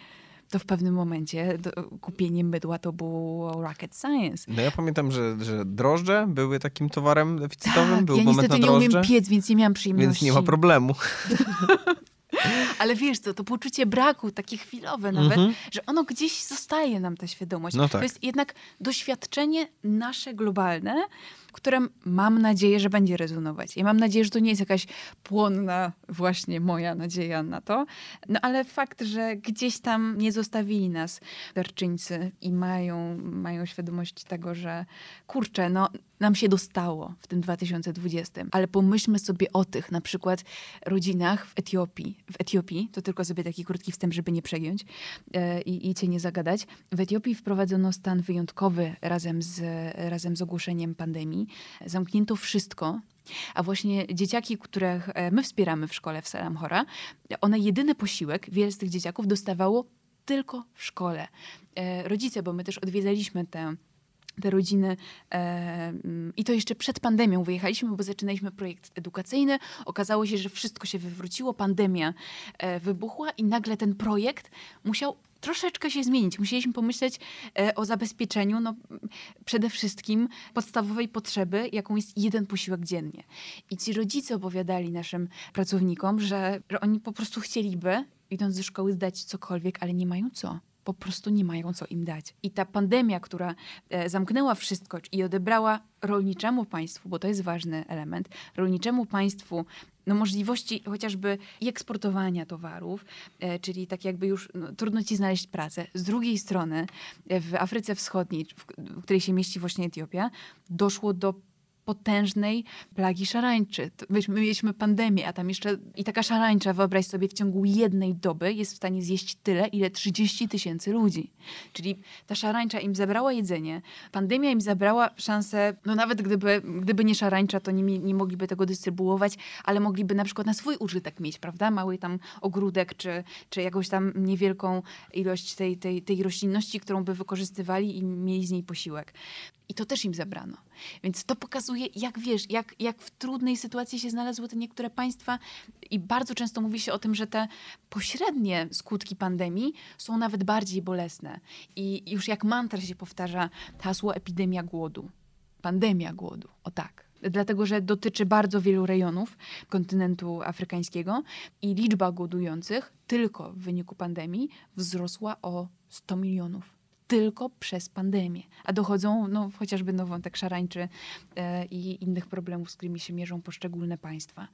Speaker 2: to w pewnym momencie do, kupienie mydła to było rocket science.
Speaker 1: No ja pamiętam, że, że drożdże były takim towarem deficytowym,
Speaker 2: Tak,
Speaker 1: był
Speaker 2: ja
Speaker 1: moment
Speaker 2: niestety
Speaker 1: na
Speaker 2: nie umiem
Speaker 1: drożdże,
Speaker 2: piec, więc nie miałam przyjemności.
Speaker 1: więc nie ma problemu.
Speaker 2: Ale wiesz co, to poczucie braku, takie chwilowe nawet,
Speaker 1: Mhm.
Speaker 2: że ono gdzieś zostaje nam ta świadomość.
Speaker 1: No
Speaker 2: To
Speaker 1: tak.
Speaker 2: jest jednak doświadczenie nasze globalne, które mam nadzieję, że będzie rezonować. Ja mam nadzieję, że to nie jest jakaś płonna właśnie moja nadzieja na to, no ale fakt, że gdzieś tam nie zostawili nas darczyńcy i mają, mają świadomość tego, że kurczę, no nam się dostało w tym 2020, ale pomyślmy sobie o tych na przykład rodzinach w Etiopii. W Etiopii, to tylko sobie taki krótki wstęp, żeby nie przegiąć i, i cię nie zagadać. W Etiopii wprowadzono stan wyjątkowy razem z, razem z ogłoszeniem pandemii. Zamknięto wszystko, a właśnie dzieciaki, których e, my wspieramy w szkole w Salamchora, one jedyny posiłek, wiele z tych dzieciaków dostawało tylko w szkole. E, Rodzice, bo my też odwiedzaliśmy te te rodziny. E, mm, I to jeszcze przed pandemią wyjechaliśmy, bo zaczynaliśmy projekt edukacyjny. Okazało się, że wszystko się wywróciło, pandemia e, wybuchła i nagle ten projekt musiał troszeczkę się zmienić. Musieliśmy pomyśleć e, o zabezpieczeniu no, przede wszystkim podstawowej potrzeby, jaką jest jeden posiłek dziennie. I ci rodzice opowiadali naszym pracownikom, że, oni po prostu chcieliby, idąc do szkoły, zdać cokolwiek, ale nie mają co po prostu nie mają co im dać. I ta pandemia, która e, zamknęła wszystko i odebrała rolniczemu państwu, bo to jest ważny element, rolniczemu państwu no, możliwości chociażby eksportowania towarów, e, czyli tak jakby już no, trudno ci znaleźć pracę. Z drugiej strony e, w Afryce Wschodniej, w, w której się mieści właśnie Etiopia, doszło do potężnej plagi szarańczy. My mieliśmy pandemię, a tam jeszcze i taka szarańcza, wyobraź sobie, w ciągu jednej doby jest w stanie zjeść tyle, ile 30 tysięcy ludzi. Czyli ta szarańcza im zabrała jedzenie, pandemia im zabrała szansę, no nawet gdyby, gdyby nie szarańcza, to nie, nie mogliby tego dystrybuować, ale mogliby na przykład na swój użytek mieć, prawda? Mały tam ogródek, czy, czy jakąś tam niewielką ilość tej, tej, tej roślinności, którą by wykorzystywali i mieli z niej posiłek. I to też im zabrano. Więc to pokazuje, jak wiesz, jak, jak w trudnej sytuacji się znalazły te niektóre państwa. I bardzo często mówi się o tym, że te pośrednie skutki pandemii są nawet bardziej bolesne. I już jak mantra się powtarza hasło epidemia głodu. Pandemia głodu. O tak. Dlatego, że dotyczy bardzo wielu rejonów kontynentu afrykańskiego i liczba głodujących tylko w wyniku pandemii wzrosła o 100 milionów tylko przez pandemię. A dochodzą no, chociażby no, wątek szarańczy e, i innych problemów, z którymi się mierzą poszczególne państwa.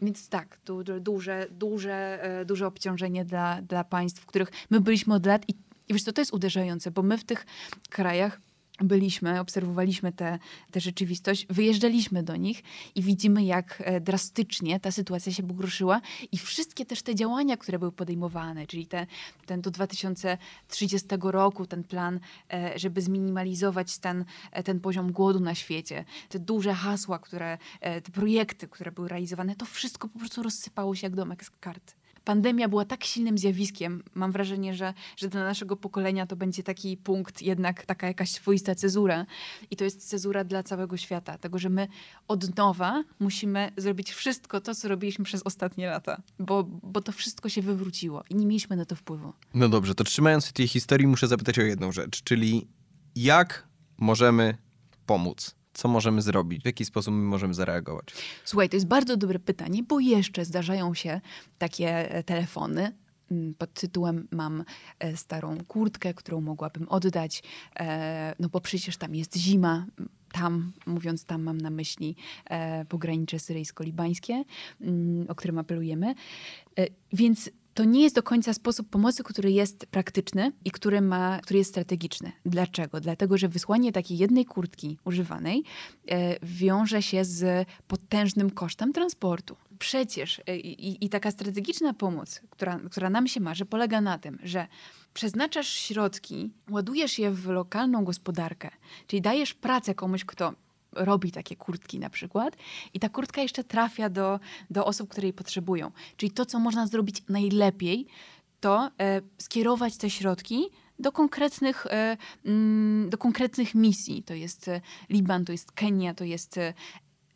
Speaker 2: Więc tak, du, du, duże, duże, e, duże obciążenie dla, dla państw, w których my byliśmy od lat i, i wiesz co, to jest uderzające, bo my w tych krajach byliśmy, obserwowaliśmy tę rzeczywistość, wyjeżdżaliśmy do nich i widzimy, jak e, drastycznie ta sytuacja się pogorszyła i wszystkie też te działania, które były podejmowane, czyli te, ten do 2030 roku, ten plan, e, żeby zminimalizować ten, e, ten poziom głodu na świecie, te duże hasła, które, te projekty, które były realizowane, to wszystko po prostu rozsypało się jak domek z kart. Pandemia była tak silnym zjawiskiem. Mam wrażenie, że, że dla naszego pokolenia to będzie taki punkt, jednak taka jakaś swoista cezura. I to jest cezura dla całego świata. Tego, że my od nowa musimy zrobić wszystko to, co robiliśmy przez ostatnie lata. Bo, bo to wszystko się wywróciło i nie mieliśmy na to wpływu.
Speaker 1: No dobrze, to trzymając się tej historii, muszę zapytać o jedną rzecz, czyli jak możemy pomóc co możemy zrobić? W jaki sposób my możemy zareagować?
Speaker 2: Słuchaj, to jest bardzo dobre pytanie, bo jeszcze zdarzają się takie e, telefony, mm, pod tytułem mam e, starą kurtkę, którą mogłabym oddać, e, no bo przecież tam jest zima. Tam, mówiąc tam, mam na myśli pogranicze syryjsko-libańskie, mm, o którym apelujemy. Więc to nie jest do końca sposób pomocy, który jest praktyczny i który, ma, który jest strategiczny. Dlaczego? Dlatego, że wysłanie takiej jednej kurtki używanej e, wiąże się z potężnym kosztem transportu. Przecież e, i, i taka strategiczna pomoc, która, która nam się marzy, polega na tym, że przeznaczasz środki, ładujesz je w lokalną gospodarkę, czyli dajesz pracę komuś, kto robi takie kurtki na przykład i ta kurtka jeszcze trafia do, do osób, które jej potrzebują. Czyli to, co można zrobić najlepiej, to e, skierować te środki do konkretnych, e, mm, do konkretnych misji. To jest e, Liban, to jest Kenia, to jest e,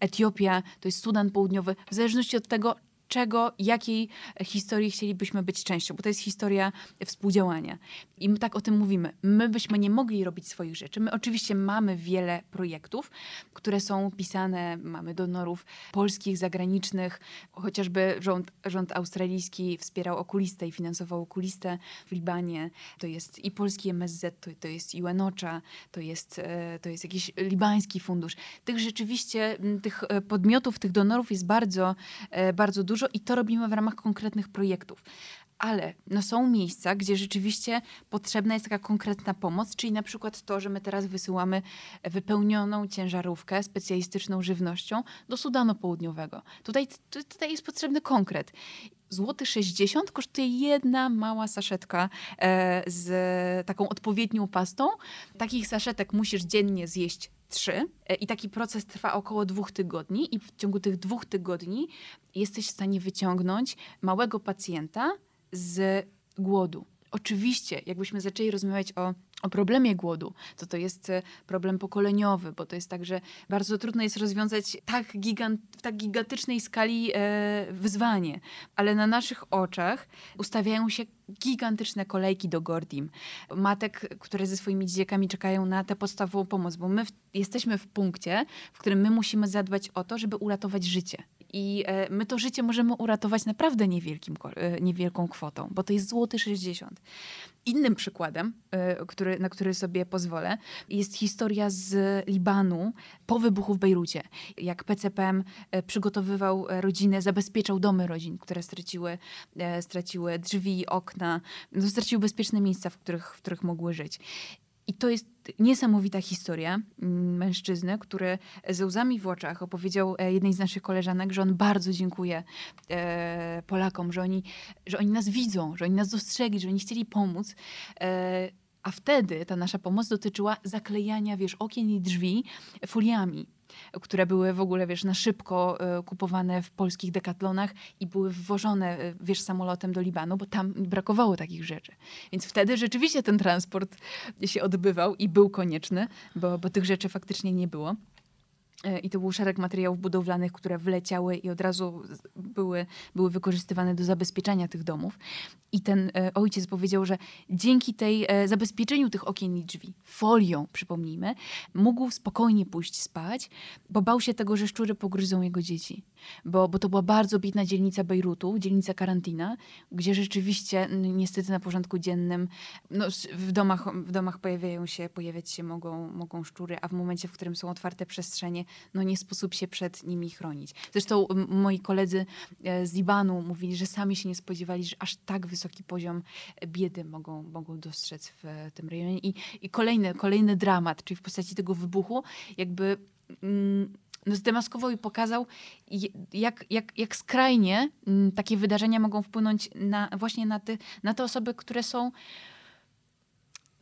Speaker 2: Etiopia, to jest Sudan Południowy. W zależności od tego, czego, jakiej historii chcielibyśmy być częścią, bo to jest historia współdziałania. I my tak o tym mówimy. My byśmy nie mogli robić swoich rzeczy. My oczywiście mamy wiele projektów, które są pisane, mamy donorów polskich, zagranicznych, chociażby rząd, rząd australijski wspierał okulistę i finansował okulistę w Libanie. To jest i polski MSZ, to, to jest UNOCHA, to jest, e, to jest jakiś libański fundusz. Tych rzeczywiście, tych e, podmiotów, tych donorów jest bardzo, e, bardzo dużo dużo i to robimy w ramach konkretnych projektów. Ale no są miejsca, gdzie rzeczywiście potrzebna jest taka konkretna pomoc, czyli na przykład to, że my teraz wysyłamy wypełnioną ciężarówkę specjalistyczną żywnością do Sudanu Południowego. Tutaj, tutaj jest potrzebny konkret. Złoty 60 kosztuje jedna mała saszetka e, z taką odpowiednią pastą. Takich saszetek musisz dziennie zjeść trzy e, i taki proces trwa około dwóch tygodni i w ciągu tych dwóch tygodni jesteś w stanie wyciągnąć małego pacjenta z głodu. Oczywiście, jakbyśmy zaczęli rozmawiać o o problemie głodu, to to jest e, problem pokoleniowy, bo to jest tak, że bardzo trudno jest rozwiązać tak gigant, w tak gigantycznej skali e, wyzwanie, ale na naszych oczach ustawiają się gigantyczne kolejki do Gordim. Matek, które ze swoimi dzieciakami czekają na tę podstawową pomoc, bo my w, jesteśmy w punkcie, w którym my musimy zadbać o to, żeby uratować życie. I e, my to życie możemy uratować naprawdę niewielkim, e, niewielką kwotą, bo to jest złoty 60. Innym przykładem, e, który, na który sobie pozwolę, jest historia z Libanu po wybuchu w Bejrucie. Jak PCPM przygotowywał rodzinę, zabezpieczał domy rodzin, które straciły, straciły drzwi, okna, no, straciły bezpieczne miejsca, w których, w których mogły żyć. I to jest niesamowita historia mm, mężczyzny, który ze łzami w oczach opowiedział e, jednej z naszych koleżanek, że on bardzo dziękuje e, Polakom, że oni, że oni nas widzą, że oni nas dostrzegli, że oni chcieli pomóc. A wtedy ta nasza pomoc dotyczyła zaklejania, wiesz, okien i drzwi foliami które były w ogóle, wiesz, na szybko e, kupowane w polskich dekatlonach i były wwożone, e, wiesz, samolotem do Libanu, bo tam brakowało takich rzeczy. Więc wtedy rzeczywiście ten transport się odbywał i był konieczny, bo, bo tych rzeczy faktycznie nie było. E, I to był szereg materiałów budowlanych, które wleciały i od razu były, były wykorzystywane do zabezpieczania tych domów. I ten e, ojciec powiedział, że dzięki tej e, zabezpieczeniu tych okien i drzwi, folią, przypomnijmy, mógł spokojnie pójść spać, bo bał się tego, że szczury pogryzą jego dzieci. Bo, bo to była bardzo bitna dzielnica Bejrutu, dzielnica karantina, gdzie rzeczywiście niestety na porządku dziennym no, w, domach, w domach pojawiają się, pojawiać się mogą, mogą szczury, a w momencie, w którym są otwarte przestrzenie, no nie sposób się przed nimi chronić. Zresztą moi koledzy e, z Libanu mówili, że sami się nie spodziewali, że aż tak wysoki poziom biedy mogą, mogą dostrzec w tym rejonie. I, i kolejny, kolejny dramat, czyli w postaci tego wybuchu, jakby mm, no zdemaskował i pokazał, jak, jak, jak skrajnie mm, takie wydarzenia mogą wpłynąć na, właśnie na, ty, na te osoby, które są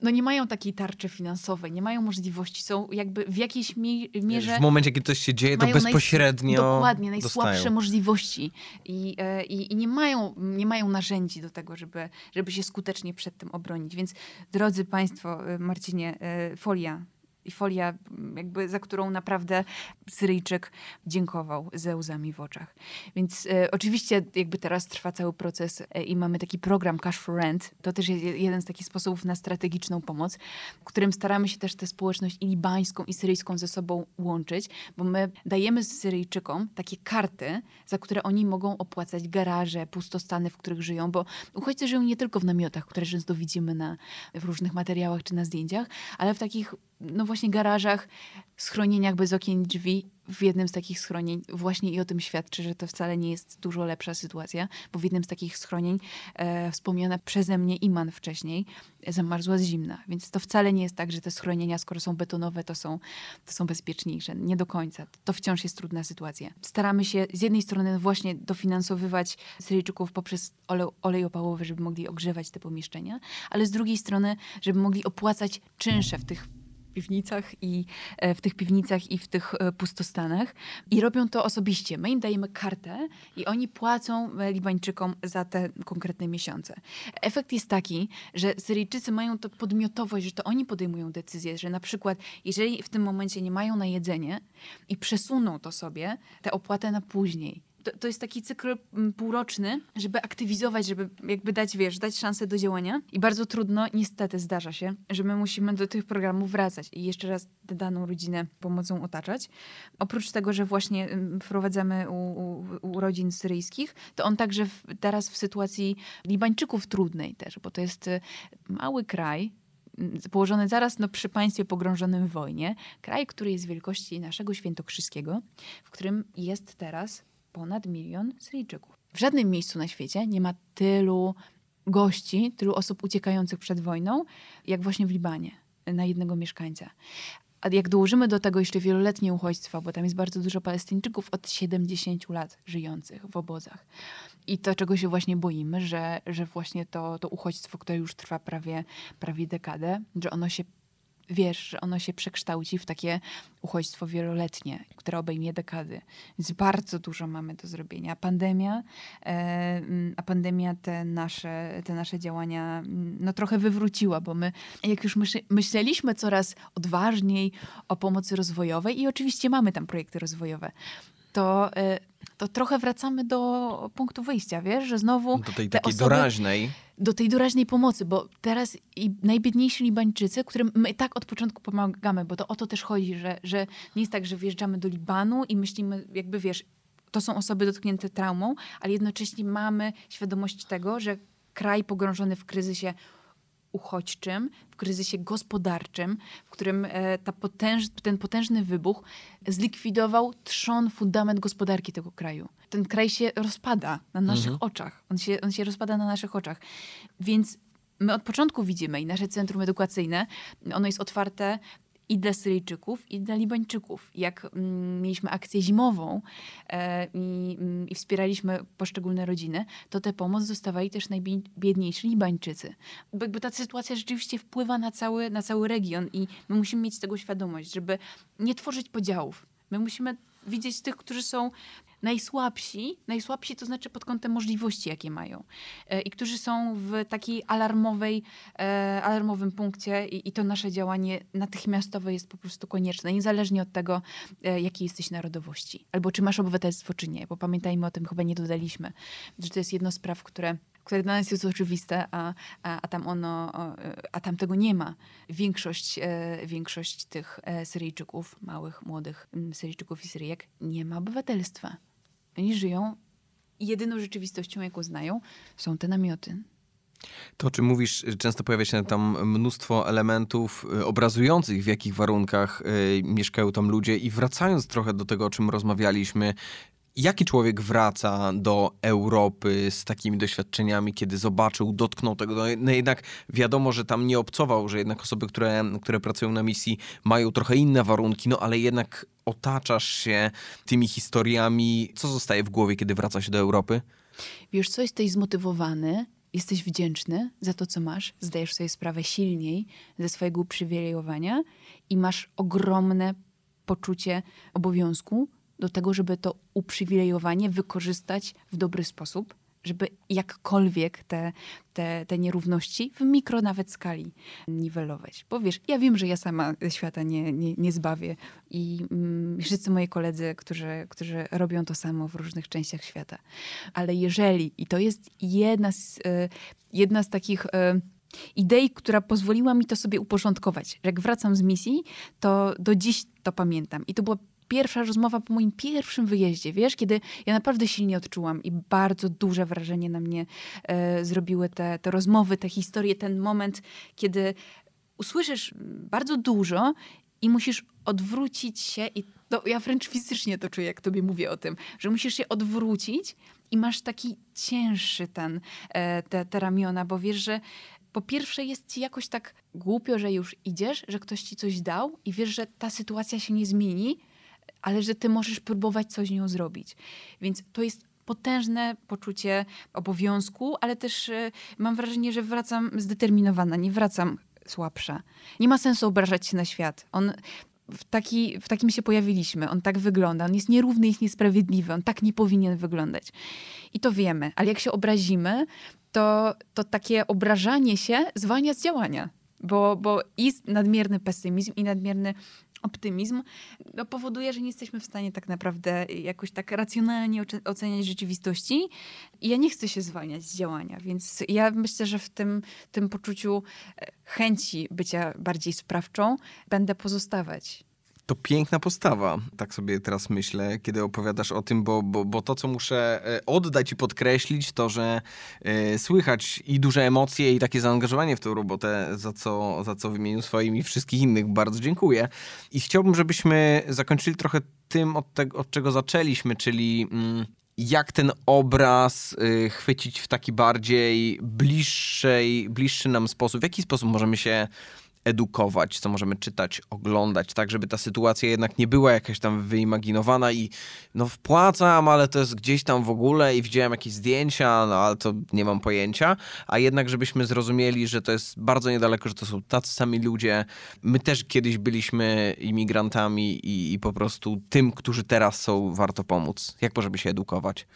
Speaker 2: no nie mają takiej tarczy finansowej, nie mają możliwości, są jakby w jakiejś mierze...
Speaker 1: W momencie, kiedy coś się dzieje, to bezpośrednio
Speaker 2: Dokładnie, najsłabsze dostają. możliwości I, e, i, i, nie, mają, nie mają narzędzi do tego, żeby, żeby się skutecznie przed tym obronić. Więc drodzy Państwo, e, Marcinie, e, folia i folia, jakby za którą naprawdę Syryjczyk dziękował ze łzami w oczach. Więc e, oczywiście jakby teraz trwa cały proces e, i mamy taki program Cash for Rent. To też jest jeden z takich sposobów na strategiczną pomoc, w którym staramy się też tę społeczność i libańską, i syryjską ze sobą łączyć, bo my dajemy Syryjczykom takie karty, za które oni mogą opłacać garaże, pustostany, w których żyją, bo uchodźcy żyją nie tylko w namiotach, które często widzimy na, w różnych materiałach czy na zdjęciach, ale w takich no właśnie garażach, schronieniach bez okien drzwi w jednym z takich schronień właśnie i o tym świadczy, że to wcale nie jest dużo lepsza sytuacja, bo w jednym z takich schronień e, wspomniana przeze mnie Iman wcześniej zamarzła z zimna, więc to wcale nie jest tak, że te schronienia, skoro są betonowe, to są, to są bezpieczniejsze. Nie do końca. To wciąż jest trudna sytuacja. Staramy się z jednej strony właśnie dofinansowywać Syryjczyków poprzez olej, olej opałowy, żeby mogli ogrzewać te pomieszczenia, ale z drugiej strony, żeby mogli opłacać czynsze w tych piwnicach i e, w tych piwnicach i w tych e, pustostanach i robią to osobiście. My im dajemy kartę i oni płacą e, Libańczykom za te konkretne miesiące. Efekt jest taki, że Syryjczycy mają to podmiotowość, że to oni podejmują decyzję, że na przykład jeżeli w tym momencie nie mają na jedzenie i przesuną to sobie, tę opłatę na później, to, to jest taki cykl mm, półroczny, żeby aktywizować, żeby jakby dać, wiesz, dać szansę do działania. I bardzo trudno, niestety zdarza się, że my musimy do tych programów wracać i jeszcze raz daną rodzinę pomocą otaczać. Oprócz tego, że właśnie mm, wprowadzamy u, u, u rodzin syryjskich, to on także w, teraz w sytuacji Libańczyków trudnej też, bo to jest y, mały kraj, mm, położony zaraz no, przy państwie pogrążonym w wojnie, kraj, który jest wielkości naszego świętokrzyskiego, w którym jest teraz ponad milion Syryjczyków. W żadnym miejscu na świecie nie ma tylu gości, tylu osób uciekających przed wojną, jak właśnie w Libanie na jednego mieszkańca. A jak dołożymy do tego jeszcze wieloletnie uchodźstwa, bo tam jest bardzo dużo Palestyńczyków od 70 lat żyjących w obozach. I to, czego się właśnie boimy, że, że właśnie to, to uchodźstwo, które już trwa prawie, prawie dekadę, że ono się wiesz, że ono się przekształci w takie uchodźstwo wieloletnie, które obejmie dekady. Więc bardzo dużo mamy do zrobienia. Pandemia, e, a pandemia te nasze, te nasze działania no, trochę wywróciła, bo my, jak już myśleliśmy coraz odważniej o pomocy rozwojowej i oczywiście mamy tam projekty rozwojowe, to, e, to trochę wracamy do punktu wyjścia, wiesz, że znowu.
Speaker 1: Do tej takiej osoby, doraźnej.
Speaker 2: Do tej doraźnej pomocy, bo teraz i najbiedniejsi Libańczycy, którym my tak od początku pomagamy, bo to o to też chodzi, że, że nie jest tak, że wjeżdżamy do Libanu i myślimy, jakby wiesz, to są osoby dotknięte traumą, ale jednocześnie mamy świadomość tego, że kraj pogrążony w kryzysie uchodźczym, w kryzysie gospodarczym, w którym e, potęż, ten potężny wybuch zlikwidował trzon, fundament gospodarki tego kraju. Ten kraj się rozpada na naszych mhm. oczach. On się, on się rozpada na naszych oczach. Więc my od początku widzimy i nasze centrum edukacyjne, ono jest otwarte i dla Syryjczyków, i dla Libańczyków. Jak mm, mieliśmy akcję zimową e, i, mm, i, wspieraliśmy poszczególne rodziny, to tę pomoc dostawali też najbiedniejsi Libańczycy. Bo jakby ta sytuacja rzeczywiście wpływa na cały, na cały region i my musimy mieć tego świadomość, żeby nie tworzyć podziałów. My musimy widzieć tych, którzy są najsłabsi, najsłabsi to znaczy pod kątem możliwości, jakie mają e, i którzy są w takiej alarmowej, e, alarmowym punkcie i, i to nasze działanie natychmiastowe jest po prostu konieczne, niezależnie od tego, e, jakiej jesteś narodowości, albo czy masz obywatelstwo, czy nie, bo pamiętajmy o tym, chyba nie dodaliśmy, że to jest jedno z praw, które które dla nas jest oczywiste, a, a, a, tam ono, a tam tego nie ma. Większość, większość tych Syryjczyków, małych, młodych Syryjczyków i Syryjek nie ma obywatelstwa. Oni żyją i jedyną rzeczywistością, jaką znają, są te namioty.
Speaker 1: To, o czym mówisz, często pojawia się tam mnóstwo elementów y, obrazujących, w jakich warunkach y, mieszkają tam ludzie. I wracając trochę do tego, o czym rozmawialiśmy, Jaki człowiek wraca do Europy z takimi doświadczeniami, kiedy zobaczył, dotknął tego? No, no jednak wiadomo, że tam nie obcował, że jednak osoby, które, które pracują na misji mają trochę inne warunki, no ale jednak otaczasz się tymi historiami. Co zostaje w głowie, kiedy wraca się do Europy?
Speaker 2: Wiesz, co jesteś zmotywowany, jesteś wdzięczny za to, co masz, zdajesz sobie sprawę silniej ze swojego uprzywilejowania i masz ogromne poczucie obowiązku do tego, żeby to uprzywilejowanie wykorzystać w dobry sposób żeby jakkolwiek te, te, te nierówności w mikro nawet skali niwelować. Bo wiesz, ja wiem, że ja sama świata nie, nie, nie zbawię i mm, wszyscy moi koledzy, którzy, którzy robią to samo w różnych częściach świata. Ale jeżeli, i to jest jedna z, y, jedna z takich... Y, idei, która pozwoliła mi to sobie uporządkować. Jak wracam z misji, to do dziś to pamiętam. I to była pierwsza rozmowa po moim pierwszym wyjeździe, wiesz, kiedy ja naprawdę silnie odczułam i bardzo duże wrażenie na mnie e, zrobiły te, te rozmowy, te historie, ten moment, kiedy usłyszysz bardzo dużo i musisz odwrócić się i to, ja wręcz fizycznie to czuję, jak tobie mówię o tym, że musisz się odwrócić i masz taki cięższy ten, e, te, te ramiona, bo wiesz, że po pierwsze jest ci jakoś tak głupio, że już idziesz, że ktoś ci coś dał i wiesz, że ta sytuacja się nie zmieni, ale że ty możesz próbować coś z nią zrobić. Więc to jest potężne poczucie obowiązku, ale też y, mam wrażenie, że wracam zdeterminowana, nie wracam słabsza. Nie ma sensu obrażać się na świat. On w, taki, w takim się pojawiliśmy. On tak wygląda. On jest nierówny, jest niesprawiedliwy. On tak nie powinien wyglądać. I to wiemy. Ale jak się obrazimy, to, to takie obrażanie się zwalnia z działania. Bo, bo i nadmierny pesymizm, i nadmierny optymizm no, powoduje, że nie jesteśmy w stanie tak naprawdę jakoś tak racjonalnie oceniać rzeczywistości. I ja nie chcę się zwalniać z działania, więc ja myślę, że w tym, tym poczuciu e, chęci bycia bardziej sprawczą będę pozostawać.
Speaker 1: To piękna postawa, tak sobie teraz myślę, kiedy opowiadasz o tym, bo, bo, bo to, co muszę e, oddać i podkreślić, to, że y, słychać i duże emocje, i takie zaangażowanie w tę robotę, za co, za co w imieniu swoim i wszystkich innych bardzo dziękuję. I chciałbym, żebyśmy zakończyli trochę tym, od, tego, od czego zaczęliśmy, czyli mm, jak ten obraz y, chwycić w taki bardziej bliższej, bliższy nam sposób, w jaki sposób możemy się edukować, co możemy czytać, oglądać, tak żeby ta sytuacja jednak nie była jakaś tam wyimaginowana i no wpłacam, ale to jest gdzieś tam w ogóle i widziałem jakieś zdjęcia, no ale to nie mam pojęcia, a jednak żebyśmy zrozumieli, że to jest bardzo niedaleko, że to są tacy sami ludzie. My też kiedyś byliśmy imigrantami i, i po prostu tym, którzy teraz są, warto pomóc. Jak możemy się edukować?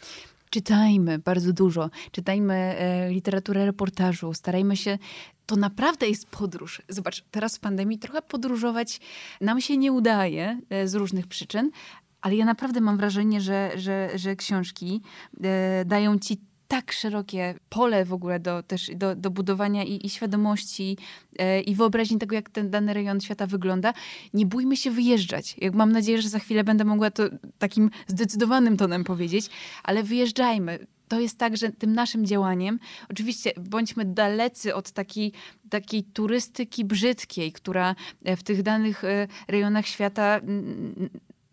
Speaker 2: Czytajmy bardzo dużo, czytajmy e, literaturę reportażu, starajmy się to naprawdę jest podróż. Zobacz, teraz w pandemii trochę podróżować nam się nie udaje e, z różnych przyczyn, ale ja naprawdę mam wrażenie, że, że, że książki e, dają ci tak szerokie pole w ogóle do, też do, do budowania i, i świadomości e, i wyobraźni tego, jak ten dany rejon świata wygląda. Nie bójmy się wyjeżdżać. Jak mam nadzieję, że za chwilę będę mogła to takim zdecydowanym tonem powiedzieć, ale wyjeżdżajmy to jest tak, że tym naszym działaniem, oczywiście bądźmy dalecy od takiej, takiej turystyki brzydkiej, która e, w tych danych e, rejonach świata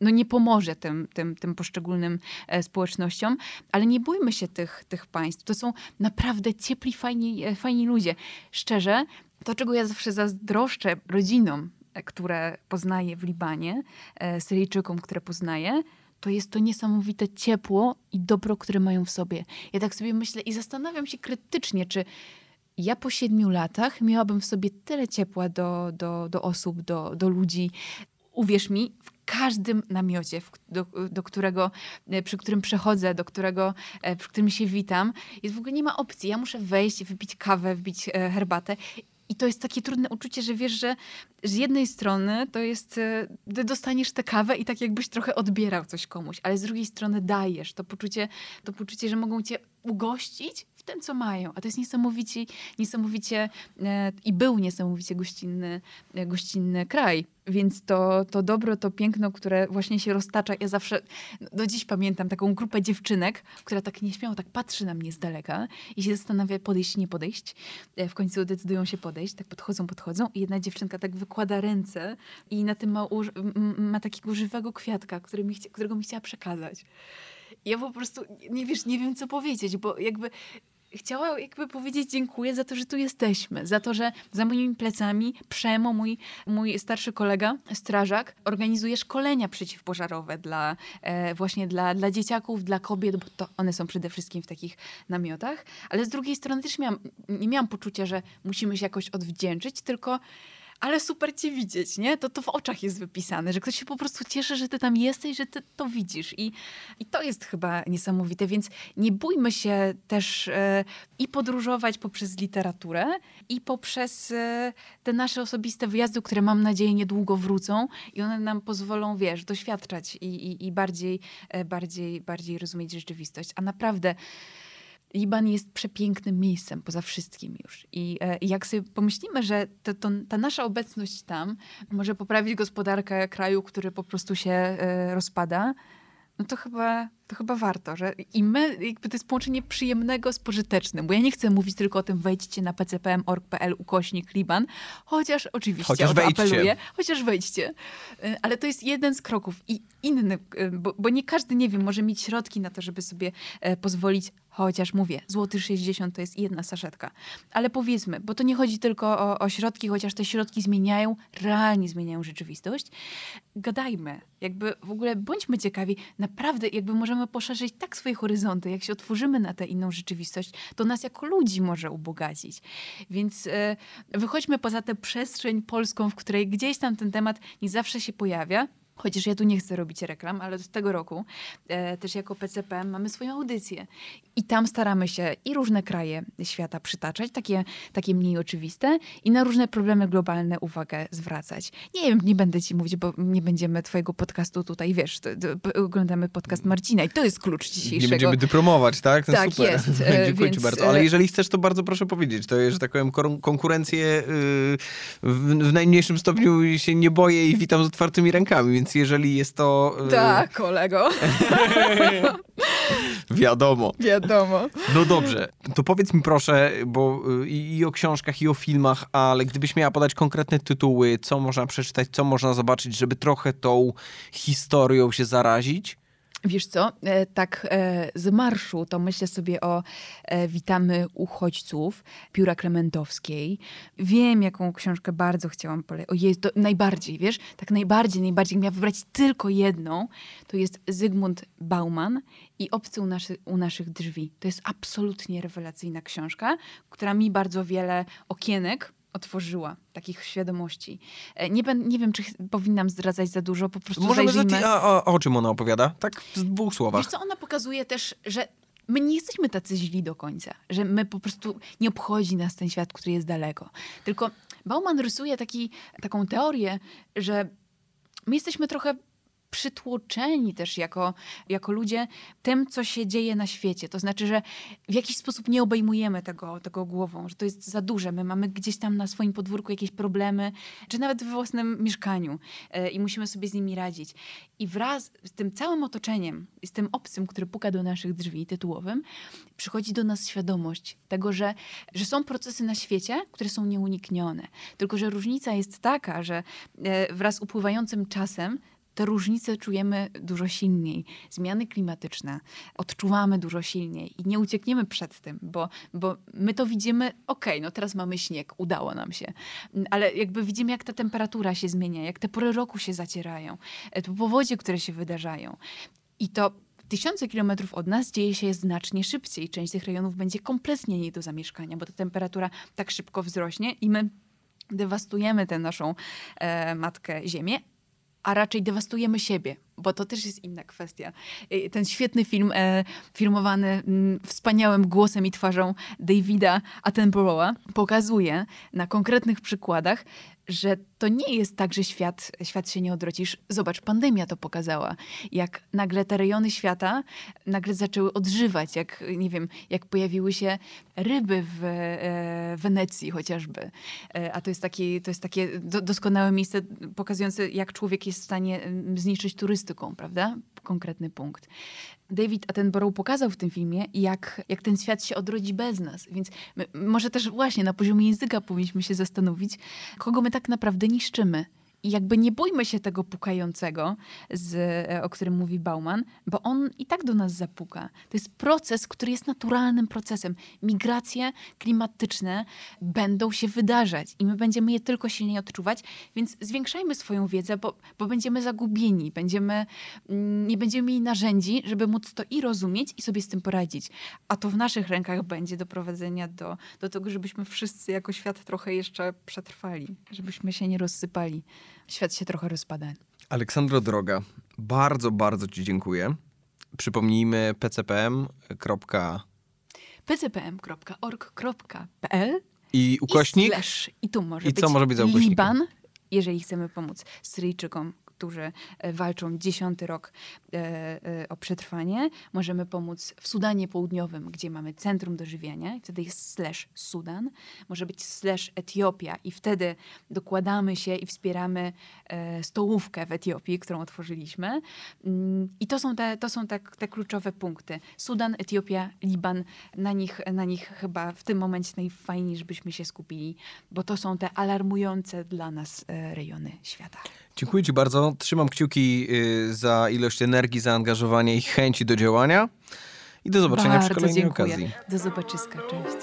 Speaker 2: no nie pomoże tym, tym, tym poszczególnym e, społecznościom, ale nie bójmy się tych, tych państw. To są naprawdę ciepli, fajni, fajni ludzie. Szczerze, to czego ja zawsze zazdroszczę rodzinom, które poznaję w Libanie, Syryjczykom, które poznaję, to jest to niesamowite ciepło i dobro, które mają w sobie. Ja tak sobie myślę i zastanawiam się krytycznie, czy ja po siedmiu latach miałabym w sobie tyle ciepła do, do, do osób, do, do ludzi. Uwierz mi, w każdym namiocie, do, do, którego, e, przy którym przechodzę, do którego, e, przy którym się witam, jest w ogóle nie ma opcji. Ja muszę wejść, wypić kawę, wypić e, herbatę i to jest takie trudne uczucie, że wiesz, że z jednej strony to jest, e, ty dostaniesz tę kawę i tak jakbyś trochę odbierał coś komuś, ale z drugiej strony dajesz to poczucie, to poczucie, że mogą cię ugościć tym, co mają. A to jest niesamowicie, niesamowicie i był niesamowicie gościnny, e, gościnny kraj. Więc to, to dobro, to piękno, które właśnie się roztacza. Ja zawsze do dziś pamiętam taką grupę dziewczynek, która tak nieśmiało tak patrzy na mnie z daleka i się zastanawia podejść, nie podejść. E, w końcu decydują się podejść, tak podchodzą, podchodzą i jedna dziewczynka tak wykłada ręce i na tym ma, ma takiego żywego kwiatka, który mi, którego mi chciała przekazać. Ja po prostu nie wiesz, nie wiem co powiedzieć, bo jakby chciała jakby powiedzieć dziękuję za to, że tu jesteśmy, za to, że za moimi plecami Przemo, mój, mój starszy kolega, strażak, organizuje szkolenia przeciwpożarowe dla e, właśnie dla, dla dzieciaków, dla kobiet, bo to one są przede wszystkim w takich namiotach, ale z drugiej strony też miałam, nie miałam poczucia, że musimy się jakoś odwdzięczyć, tylko ale super cię widzieć, nie? To, to w oczach jest wypisane, że ktoś się po prostu cieszy, że ty tam jesteś, że ty to widzisz. I, i to jest chyba niesamowite, więc nie bójmy się też e, i podróżować poprzez literaturę i poprzez e, te nasze osobiste wyjazdy, które mam nadzieję niedługo wrócą i one nam pozwolą, wiesz, doświadczać i, i, i bardziej, e, bardziej, bardziej rozumieć rzeczywistość. A naprawdę Liban jest przepięknym miejscem poza wszystkim już. I e, jak sobie pomyślimy, że to, to, ta nasza obecność tam może poprawić gospodarkę kraju, który po prostu się e, rozpada, no to chyba to chyba warto, że i my, jakby to jest połączenie przyjemnego z pożytecznym, bo ja nie chcę mówić tylko o tym, wejdźcie na pcpm.org.pl ukośnik Liban, chociaż oczywiście chociaż wejdźcie. apeluję, chociaż wejdźcie. Y, ale to jest jeden z kroków i inny, y, bo, bo nie każdy, nie wiem, może mieć środki na to, żeby sobie e, pozwolić Chociaż mówię, złoty 60 to jest jedna saszetka. Ale powiedzmy, bo to nie chodzi tylko o, o, środki, chociaż te środki zmieniają, realnie zmieniają rzeczywistość. Gadajmy, jakby w ogóle bądźmy ciekawi, naprawdę jakby możemy możemy poszerzyć tak swoje horyzonty, jak się otworzymy na tę inną rzeczywistość, to nas jako ludzi może ubogacić. Więc e, wychodźmy poza tę przestrzeń polską, w której gdzieś tam ten temat nie zawsze się pojawia. Chociaż ja tu nie chcę robić reklam, ale od tego roku e, też jako PCP mamy swoją audycję. I tam staramy się i różne kraje świata przytaczać, takie, takie mniej oczywiste, i na różne problemy globalne uwagę zwracać. Nie wiem, nie będę ci mówić, bo nie będziemy twojego podcastu tutaj, wiesz, to, to, oglądamy podcast Marcina i to jest klucz dzisiejszego.
Speaker 1: Nie będziemy dyplomować, tak?
Speaker 2: Ten tak, super. jest.
Speaker 1: Dziękuję więc... ci bardzo. Ale jeżeli chcesz, to bardzo proszę powiedzieć. To jest, że tak powiem, konkurencję yy, w, w najmniejszym stopniu się nie boję i witam z otwartymi rękami, więc jeżeli jest to...
Speaker 2: Yy... Tak, kolego.
Speaker 1: Wiadomo.
Speaker 2: Wiadomo.
Speaker 1: No dobrze, to powiedz mi proszę, bo y, i, i, o książkach, i o filmach, ale gdybyś miała podać konkretne tytuły, co można przeczytać, co można zobaczyć, żeby trochę tą historią się zarazić?
Speaker 2: Wiesz co, e, tak e, z marszu to myślę sobie o e, Witamy uchodźców Pióra Klementowskiej. Wiem, jaką książkę bardzo chciałam polecić. O jest to najbardziej, wiesz, tak najbardziej, najbardziej. Miała wybrać tylko jedną. To jest Zygmunt Bauman i Obcy u, naszy, u naszych drzwi. To jest absolutnie rewelacyjna książka, która mi bardzo wiele okienek otworzyła takich świadomości. E, nie, ben, nie wiem, czy powinnam zdradzać za dużo, po prostu
Speaker 1: Możemy zajrzyjmy... A, a, o czym ona opowiada? Tak w dwóch słowach.
Speaker 2: Wiesz co, ona pokazuje też, że my nie jesteśmy tacy źli do końca, że my po prostu nie obchodzi nas ten świat, który jest daleko. Tylko Bauman rysuje taki, taką teorię, że my jesteśmy trochę przytłoczeni też jako, jako ludzie tym, co się dzieje na świecie. To znaczy, że w jakiś sposób nie obejmujemy tego, tego głową, że to jest za duże. My mamy gdzieś tam na swoim podwórku jakieś problemy, czy nawet we własnym mieszkaniu yy, i musimy sobie z nimi radzić. I wraz z tym całym otoczeniem, z tym obcym, który puka do naszych drzwi tytułowym, przychodzi do nas świadomość tego, że, że są procesy na świecie, które są nieuniknione. Tylko, że różnica jest taka, że yy, wraz z upływającym czasem te różnice czujemy dużo silniej. Zmiany klimatyczne odczuwamy dużo silniej i nie uciekniemy przed tym, bo, bo my to widzimy, okej, okay, no teraz mamy śnieg, udało nam się, ale jakby widzimy, jak ta temperatura się zmienia, jak te pory roku się zacierają, e, powodzie, które się wydarzają. I to tysiące kilometrów od nas dzieje się znacznie szybciej. Część tych rejonów będzie kompletnie nie do zamieszkania, bo ta temperatura tak szybko wzrośnie i my dewastujemy tę naszą e, matkę Ziemię, a raczej dewastujemy siebie, bo to też jest inna kwestia. Ten świetny film, e, filmowany m, mm, wspaniałym głosem i twarzą Davida Attenborougha, pokazuje na konkretnych przykładach, że to nie jest tak, że świat, świat się nie odwrócisz. Zobacz, pandemia to pokazała. Jak nagle te rejony świata nagle zaczęły odżywać, jak, nie wiem, jak pojawiły się ryby w e, Wenecji chociażby. E, a to jest, taki, to jest takie do, doskonałe miejsce pokazujące, jak człowiek jest w stanie mm, zniszczyć turystyką, prawda? Konkretny punkt. David Attenborough pokazał w tym filmie, jak, jak ten świat się odrodzi bez nas. Więc my, może też właśnie na poziomie języka powinniśmy się zastanowić, kogo my tak naprawdę niszczymy. I jakby nie bójmy się tego pukającego, z, e, o którym mówi Bauman, bo on i tak do nas zapuka. To jest proces, który jest naturalnym procesem. Migracje klimatyczne będą się wydarzać i my będziemy je tylko silniej odczuwać, więc zwiększajmy swoją wiedzę, bo, bo będziemy zagubieni, będziemy, mm, nie będziemy mieli narzędzi, żeby móc to i rozumieć, i sobie z tym poradzić. A to w naszych rękach będzie doprowadzenia do, do tego, żebyśmy wszyscy jako świat trochę jeszcze przetrwali, żebyśmy się nie rozsypali. Świat się trochę rozpada.
Speaker 1: Aleksandro Droga, bardzo, bardzo Ci dziękuję. Przypomnijmy pcpm.
Speaker 2: pcpm.org.pl
Speaker 1: i ukośnik.
Speaker 2: I, slash, I tu może
Speaker 1: I
Speaker 2: być
Speaker 1: co może być za ukośnikiem?
Speaker 2: Liban, jeżeli chcemy pomóc Syryjczykom, którzy e, walczą dziesiąty rok e, e, o przetrwanie. Możemy pomóc w Sudanie Południowym, gdzie mamy centrum dożywiania i wtedy jest slash Sudan. Może być slash Etiopia i wtedy dokładamy się i wspieramy stołówkę w Etiopii, którą otworzyliśmy. Mm, I to są te, to są te, te kluczowe punkty. Sudan, Etiopia, Liban. Na nich, na nich chyba w tym momencie najfajniej, żebyśmy się skupili, bo to są te alarmujące dla nas rejony świata.
Speaker 1: Dziękuję Ci bardzo. Trzymam kciuki y, za ilość energii, zaangażowania i chęci do działania. I do zobaczenia
Speaker 2: Bardzo
Speaker 1: przy kolejnej
Speaker 2: dziękuję.
Speaker 1: okazji.
Speaker 2: Do zobaczyska. Cześć.